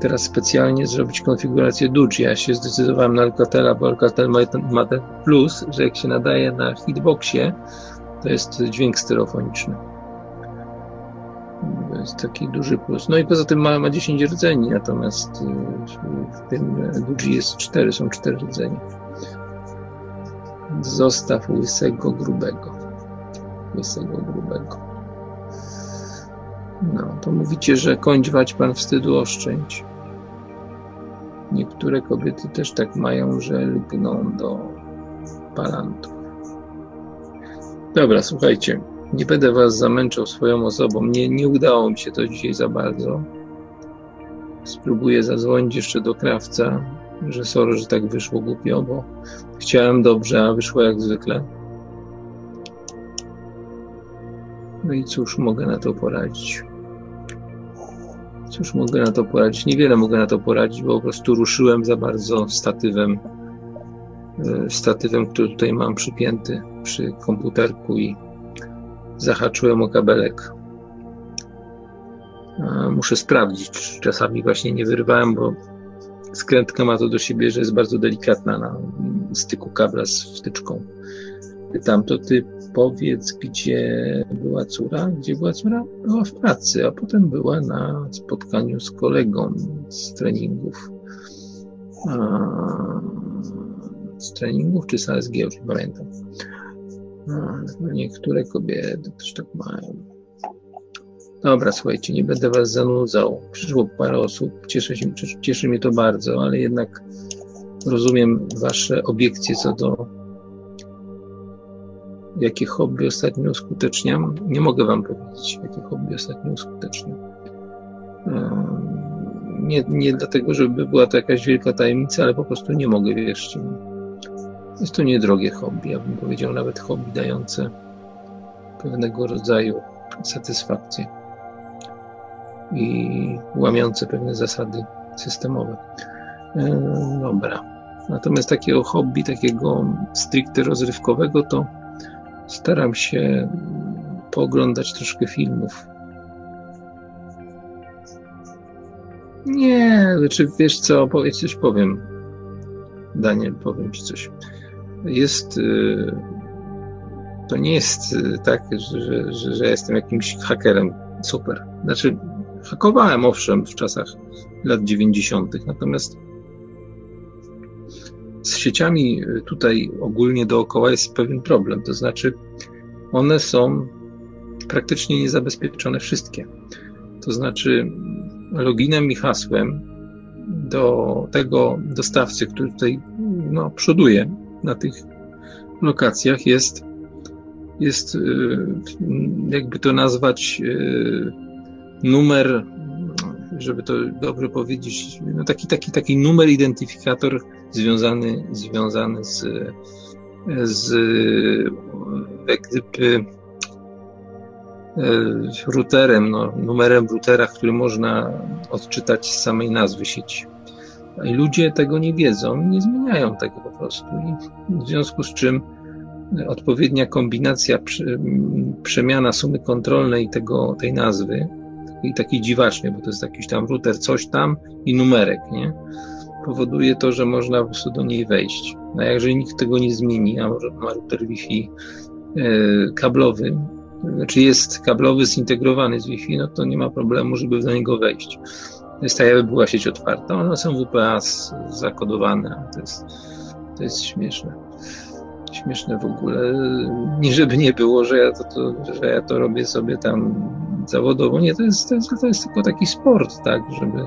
teraz specjalnie zrobić konfigurację Dodge. Ja się zdecydowałem na Alcatela, bo Alcatel ma, ma ten plus, że jak się nadaje na hitboxie, to jest dźwięk stereofoniczny. To jest taki duży plus. No i poza tym ma, ma 10 rdzeni, natomiast y, w tym ludzi jest 4, są 4 rdzenie. Zostaw łysego grubego. Łysego grubego. No, to mówicie, że kończwać pan wstydu oszczędź. Niektóre kobiety też tak mają, że lgną do palantów. Dobra, słuchajcie, nie będę was zamęczał swoją osobą. Nie, nie udało mi się to dzisiaj za bardzo. Spróbuję zadzwonić jeszcze do krawca, że sorry, że tak wyszło głupio, bo chciałem dobrze, a wyszło jak zwykle. No i cóż mogę na to poradzić? Cóż mogę na to poradzić? Niewiele mogę na to poradzić, bo po prostu ruszyłem za bardzo statywem, e, statywem, który tutaj mam przypięty przy komputerku i zahaczyłem o kabelek. Muszę sprawdzić, czasami właśnie nie wyrwałem, bo skrętka ma to do siebie, że jest bardzo delikatna na styku kabla z wtyczką. Pytam, to ty powiedz, gdzie była córa? Gdzie była córa? Była w pracy, a potem była na spotkaniu z kolegą z treningów. Z treningów czy z ASG, już nie pamiętam. A, niektóre kobiety też tak mają. Dobra, słuchajcie, nie będę was zanudzał. Przyszło parę osób, cieszę się, cieszy mnie to bardzo, ale jednak rozumiem wasze obiekcje co do jakie hobby ostatnio uskuteczniam. Nie mogę Wam powiedzieć, jakie hobby ostatnio uskuteczniam. Nie, nie dlatego, żeby była to jakaś wielka tajemnica, ale po prostu nie mogę, wierzcie mi. Jest to niedrogie hobby, ja bym powiedział nawet hobby dające pewnego rodzaju satysfakcję i łamiące pewne zasady systemowe. Dobra. Natomiast takiego hobby, takiego stricte rozrywkowego, to staram się pooglądać troszkę filmów. Nie, znaczy wiesz co, powiedz coś powiem. Daniel, powiem ci coś. Jest. Y, to nie jest y, tak, że, że, że jestem jakimś hakerem super. Znaczy, hakowałem owszem w czasach lat 90., natomiast z sieciami y, tutaj ogólnie dookoła jest pewien problem. To znaczy, one są praktycznie niezabezpieczone wszystkie. To znaczy, loginem i hasłem do tego dostawcy, który tutaj no, przoduje na tych lokacjach, jest, jest y, jakby to nazwać, y, numer żeby to dobrze powiedzieć, no taki, taki, taki numer identyfikator związany, związany z, z jak gdyby routerem, no, numerem routera, który można odczytać z samej nazwy sieci. Ludzie tego nie wiedzą, nie zmieniają tego po prostu. I w związku z czym odpowiednia kombinacja, przemiana sumy kontrolnej tego, tej nazwy i taki dziwaczny, bo to jest jakiś tam router, coś tam i numerek, nie? Powoduje to, że można po prostu do niej wejść. A jeżeli nikt tego nie zmieni, a może ma router Wi-Fi e, kablowy, znaczy jest kablowy zintegrowany z Wi-Fi, no to nie ma problemu, żeby do niego wejść. Jest tak, jakby była sieć otwarta. One są WPA zakodowane. To jest, to jest śmieszne. Śmieszne w ogóle. Nie żeby nie było, że ja to, to, że ja to robię sobie tam zawodowo. Nie, to jest, to jest, to jest tylko taki sport, tak, żeby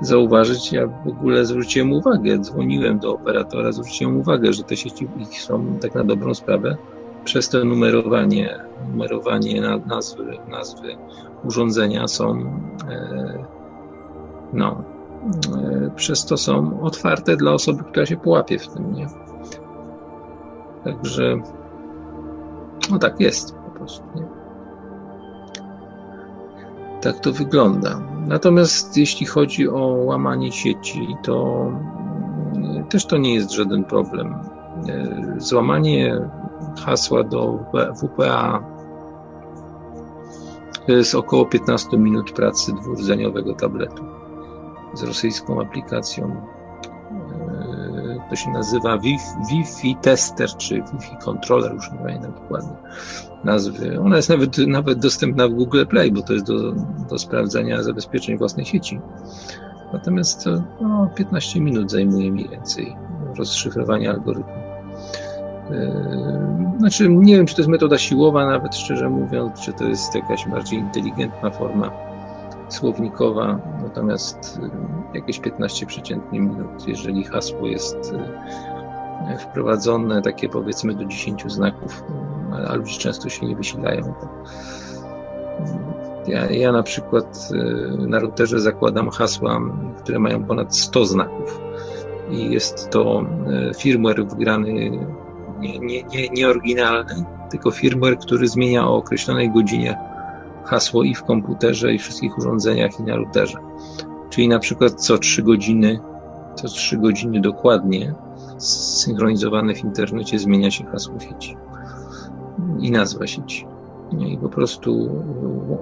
zauważyć. Ja w ogóle zwróciłem uwagę, dzwoniłem do operatora, zwróciłem uwagę, że te sieci ich są tak na dobrą sprawę przez to numerowanie, numerowanie nazwy, nazwy urządzenia są e, no, e, przez to są otwarte dla osoby, która się połapie w tym, nie? Także no tak jest po prostu, nie? Tak to wygląda. Natomiast jeśli chodzi o łamanie sieci, to mm, też to nie jest żaden problem. E, złamanie hasła do WPA to jest około 15 minut pracy dwurdzeniowego tabletu z rosyjską aplikacją, e, to się nazywa Wi-Fi Tester, czy Wi-Fi Controller, już nie pamiętam dokładnie nazwy. Ona jest nawet, nawet dostępna w Google Play, bo to jest do, do sprawdzania zabezpieczeń własnej sieci. Natomiast to no, 15 minut zajmuje mniej więcej rozszyfrowanie algorytmu. Yy, znaczy, nie wiem, czy to jest metoda siłowa, nawet szczerze mówiąc, czy to jest jakaś bardziej inteligentna forma słownikowa, natomiast yy, jakieś 15 przeciętnie minut, jeżeli hasło jest yy, wprowadzone, takie powiedzmy do 10 znaków, a ludzie często się nie wysilają, ja, ja na przykład na routerze zakładam hasła, które mają ponad 100 znaków i jest to firmware wgrany nie, nie, nie, nie oryginalny, tylko firmware, który zmienia o określonej godzinie hasło i w komputerze, i wszystkich urządzeniach, i na routerze. Czyli na przykład co 3 godziny, co 3 godziny dokładnie, synchronizowane w internecie, zmienia się hasło sieci i nazwa sieci. I po prostu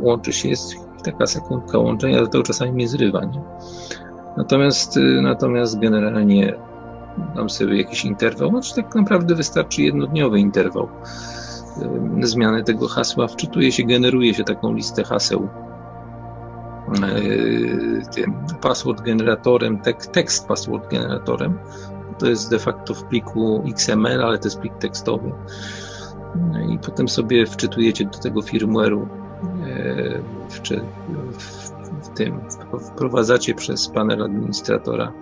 łączy się, jest taka sekundka łączenia, to czasami mnie zrywa. Nie? Natomiast, natomiast generalnie dam sobie jakiś interwał, znaczy tak naprawdę wystarczy jednodniowy interwał zmiany tego hasła, wczytuje się, generuje się taką listę haseł password generatorem, tek, tekst password generatorem. To jest de facto w pliku XML, ale to jest plik tekstowy. No I potem sobie wczytujecie do tego firmware'u, w, w, tym wprowadzacie przez panel administratora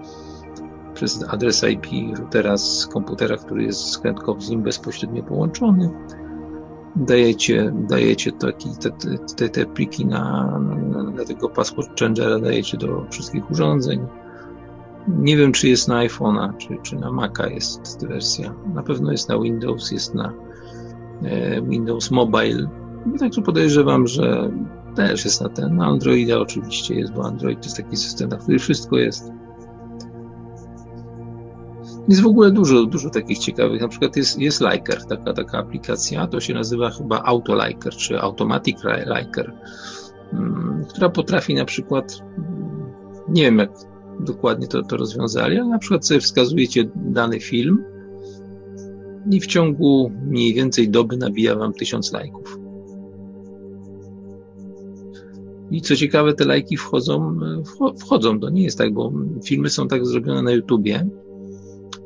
przez adres IP routera z komputera, który jest skrętkowo z nim bezpośrednio połączony. Dajecie, dajecie taki, te, te, te pliki na, na, tego password changera, dajecie do wszystkich urządzeń. Nie wiem, czy jest na iPhone'a, czy, czy na Maca jest wersja. Na pewno jest na Windows, jest na e, Windows Mobile. I także podejrzewam, że też jest na ten. Na Androida oczywiście jest, bo Android to jest taki system, na który wszystko jest. Jest w ogóle dużo, dużo takich ciekawych. Na przykład jest, jest Liker, taka, taka aplikacja, to się nazywa chyba Autoliker czy Automatic Liker, mm, która potrafi na przykład, mm, nie wiem jak dokładnie to, to rozwiązali, ale na przykład sobie wskazujecie dany film i w ciągu mniej więcej doby nabija wam tysiąc lajków. I co ciekawe, te lajki wchodzą, wchodzą, to nie jest tak, bo filmy są tak zrobione na YouTubie,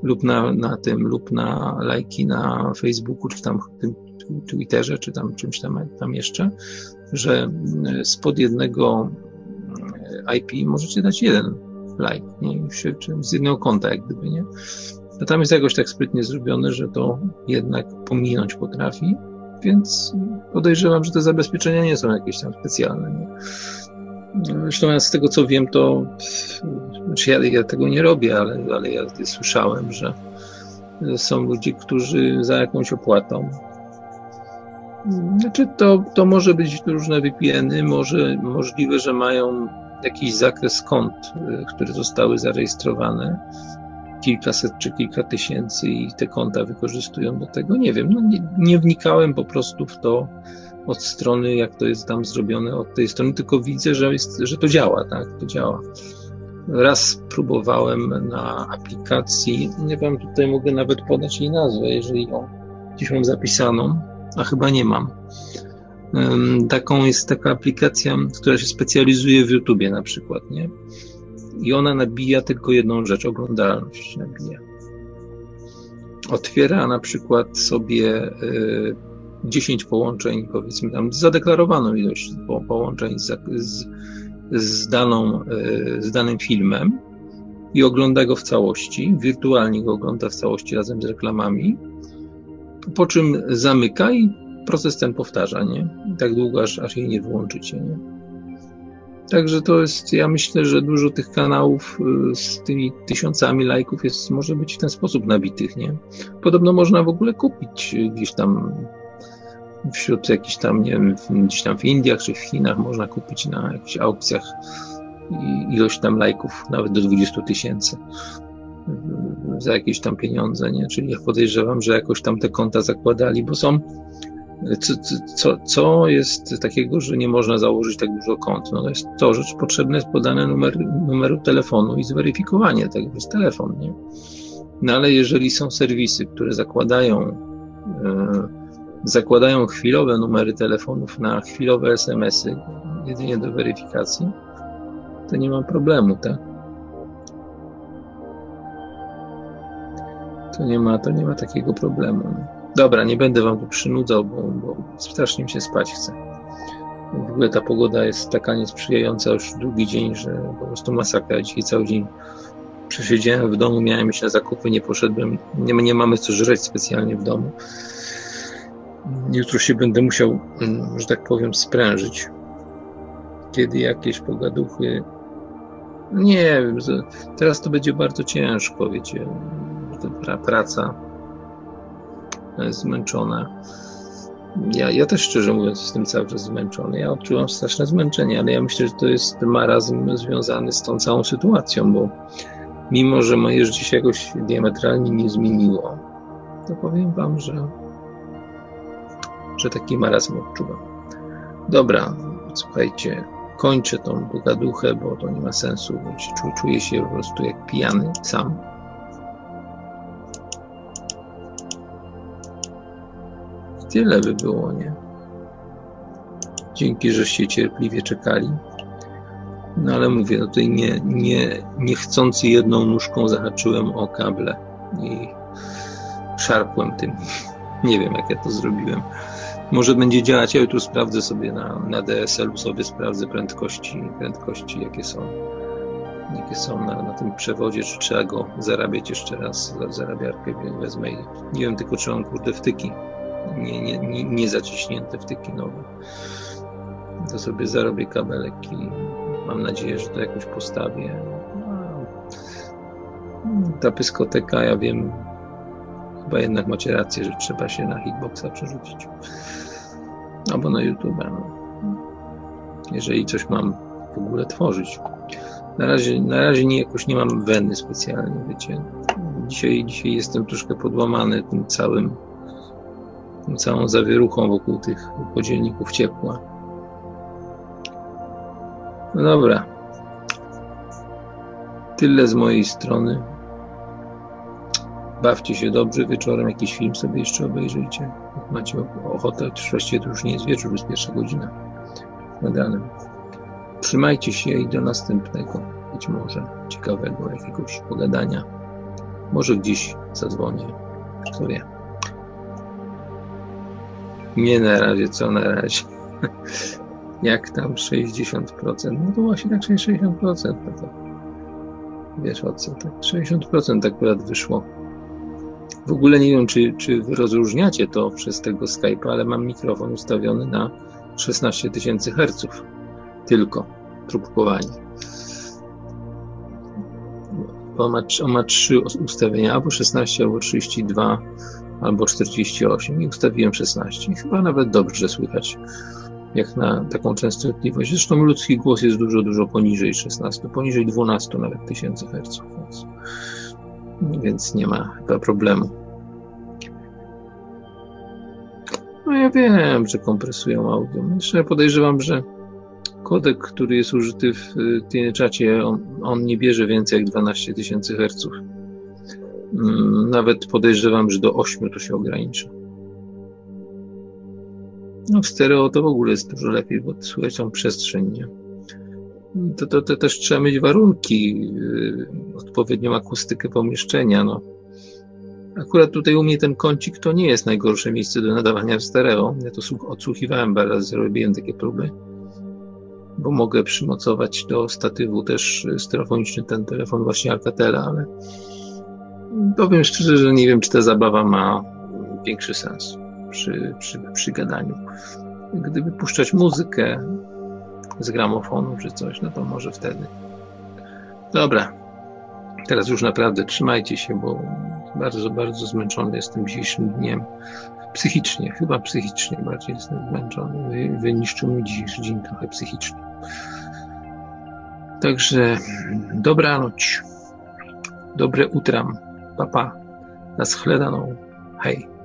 lub na, na tym, lub na lajki na Facebooku, czy tam tym Twitterze, czy tam czymś tam, tam jeszcze, że e, spod jednego e, IP możecie dać jeden like, nie? z jednego konta, jak gdyby, nie? A tam jest jakoś tak sprytnie zrobione, że to jednak pominąć potrafi, więc podejrzewam, że te zabezpieczenia nie są jakieś tam specjalne. Nie? Zresztą ja z tego co wiem, to znaczy ja, ja tego nie robię, ale, ale ja słyszałem, że są ludzie, którzy za jakąś opłatą. Znaczy to, to może być różne VPN-y, może możliwe, że mają jakiś zakres kont, które zostały zarejestrowane, kilkaset czy kilka tysięcy i te konta wykorzystują do tego. Nie wiem, no nie, nie wnikałem po prostu w to, od strony, jak to jest tam zrobione od tej strony, tylko widzę, że, jest, że to działa, tak, to działa. Raz próbowałem na aplikacji, nie wiem, tutaj mogę nawet podać jej nazwę, jeżeli ją gdzieś mam zapisaną, a chyba nie mam. Taką jest taka aplikacja, która się specjalizuje w YouTubie na przykład, nie? I ona nabija tylko jedną rzecz, oglądalność nabija. Otwiera na przykład sobie y, 10 połączeń, powiedzmy tam zadeklarowaną ilość po, połączeń z, z, z, daną, e, z danym filmem i ogląda go w całości, wirtualnie go ogląda w całości razem z reklamami, po czym zamyka i proces ten powtarza, nie? tak długo, aż, aż jej nie wyłączycie, nie? Także to jest, ja myślę, że dużo tych kanałów e, z tymi tysiącami lajków jest, może być w ten sposób nabitych, nie? Podobno można w ogóle kupić gdzieś tam wśród jakichś tam, nie wiem, gdzieś tam w Indiach czy w Chinach można kupić na jakichś aukcjach ilość tam lajków, nawet do 20 tysięcy za jakieś tam pieniądze, nie? Czyli ja podejrzewam, że jakoś tam te konta zakładali, bo są co, co, co jest takiego, że nie można założyć tak dużo kont? No to jest to, że potrzebne jest podane numer, numeru telefonu i zweryfikowanie tego, jest telefon, nie? No ale jeżeli są serwisy, które zakładają, e, zakładają chwilowe numery telefonów na chwilowe SMS-y, jedynie do weryfikacji, to nie ma problemu, tak? To nie ma, to nie ma takiego problemu. Dobra, nie będę wam tu przynudzał, bo, bo strasznie mi się spać chce. W ogóle ta pogoda jest taka niesprzyjająca już drugi dzień, że po prostu masakra. Dzisiaj cały dzień przesiedziałem w domu, miałem iść na zakupy, nie poszedłem. Nie, nie mamy co żreć specjalnie w domu. Jutro się będę musiał, mm, że tak powiem, sprężyć. Kiedy jakieś pogaduchy. Nie wiem, teraz to będzie bardzo ciężko, wiecie. Ta praca jest zmęczona. Ja, ja też szczerze mówiąc jestem cały czas zmęczony. Ja odczuwam straszne zmęczenie, ale ja myślę, że to jest marazm związany z tą całą sytuacją, bo mimo, że moje życie się jakoś diametralnie nie zmieniło, to powiem wam, że, że taki marazm odczuwam. Dobra, słuchajcie, kończę tą pogaduchę, bo to nie ma sensu, bo czuję się po prostu jak pijany sam. Tyle by było, nie? Dzięki, żeście cierpliwie czekali. No ale mówię, no tutaj nie, nie, niechcący jedną nóżką zahaczyłem o kable i szarpłem tym. [LAUGHS] Nie wiem, jak ja to zrobiłem. Może będzie działać, ja jutro sprawdzę sobie na, na DSL-u, sobie sprawdzę prędkości, prędkości jakie są, jakie są na, na tym przewodzie, czy trzeba go zarabiać jeszcze raz, zarabiarkę wezmę i nie wiem tylko, czy mam kurde wtyki nie, nie, nie, nie zaciśnięte wtyki nowe. To sobie zarobię kabelek i mam nadzieję, że to jakoś postawię. Ta pyskoteka, ja wiem, chyba jednak macie rację, że trzeba się na hitboxa przerzucić. Albo na YouTube. No. Jeżeli coś mam w ogóle tworzyć. Na razie, na razie nie, jakoś nie mam weny specjalnie, wiecie. Dzisiaj, dzisiaj jestem troszkę podłamany tym całym tą całą zawieruchą wokół tych podzielników ciepła. No dobra. Tyle z mojej strony. Bawcie się dobrze. Wieczorem jakiś film sobie jeszcze obejrzyjcie. Jak macie ochotę, właściwie to już nie jest wieczór, jest pierwsza godzina nad. Trzymajcie się i do następnego, być może ciekawego jakiegoś pogadania. Może gdzieś zadzwonię. Kto wie. Nie na razie, co na razie. [LAUGHS] Jak tam 60%? No to właśnie tak 60%. No to wiesz o co, tak 60% akurat wyszło. W ogóle nie wiem, czy, czy rozróżniacie to przez tego Skype'a, ale mam mikrofon ustawiony na 16 tysięcy Hz. Tylko próbkowanie. On ma, on ma trzy ustawienia, albo 16, albo 32 albo 48 i ustawiłem 16. I chyba nawet dobrze słychać, jak na taką częstotliwość. Zresztą ludzki głos jest dużo, dużo poniżej 16, poniżej 12 nawet tysięcy herców, więc, więc nie ma chyba problemu. No ja wiem, że kompresują audio. Jeszcze podejrzewam, że kodek, który jest użyty w tym czacie, on, on nie bierze więcej jak 12 tysięcy herców. Mm, nawet podejrzewam, że do 8 to się ogranicza. No w stereo to w ogóle jest dużo lepiej, bo słychać tą przestrzeń, nie? To, to, to też trzeba mieć warunki, yy, odpowiednią akustykę pomieszczenia, no. Akurat tutaj u mnie ten kącik to nie jest najgorsze miejsce do nadawania w stereo. Ja to odsłuchiwałem parę razy, robiłem takie próby, bo mogę przymocować do statywu też stereofoniczny ten telefon właśnie Alcatela, ale powiem szczerze, że nie wiem, czy ta zabawa ma większy sens przy, przy, przy gadaniu. Gdyby puszczać muzykę z gramofonu czy coś, no to może wtedy. Dobra. Teraz już naprawdę trzymajcie się, bo bardzo, bardzo zmęczony jestem dzisiejszym dniem. Psychicznie, chyba psychicznie bardziej jestem zmęczony. Wy, wyniszczył mi dzisiejszy dzień trochę psychicznie. Także dobranoc. Dobre utram. Papa, na shledaną. Hej.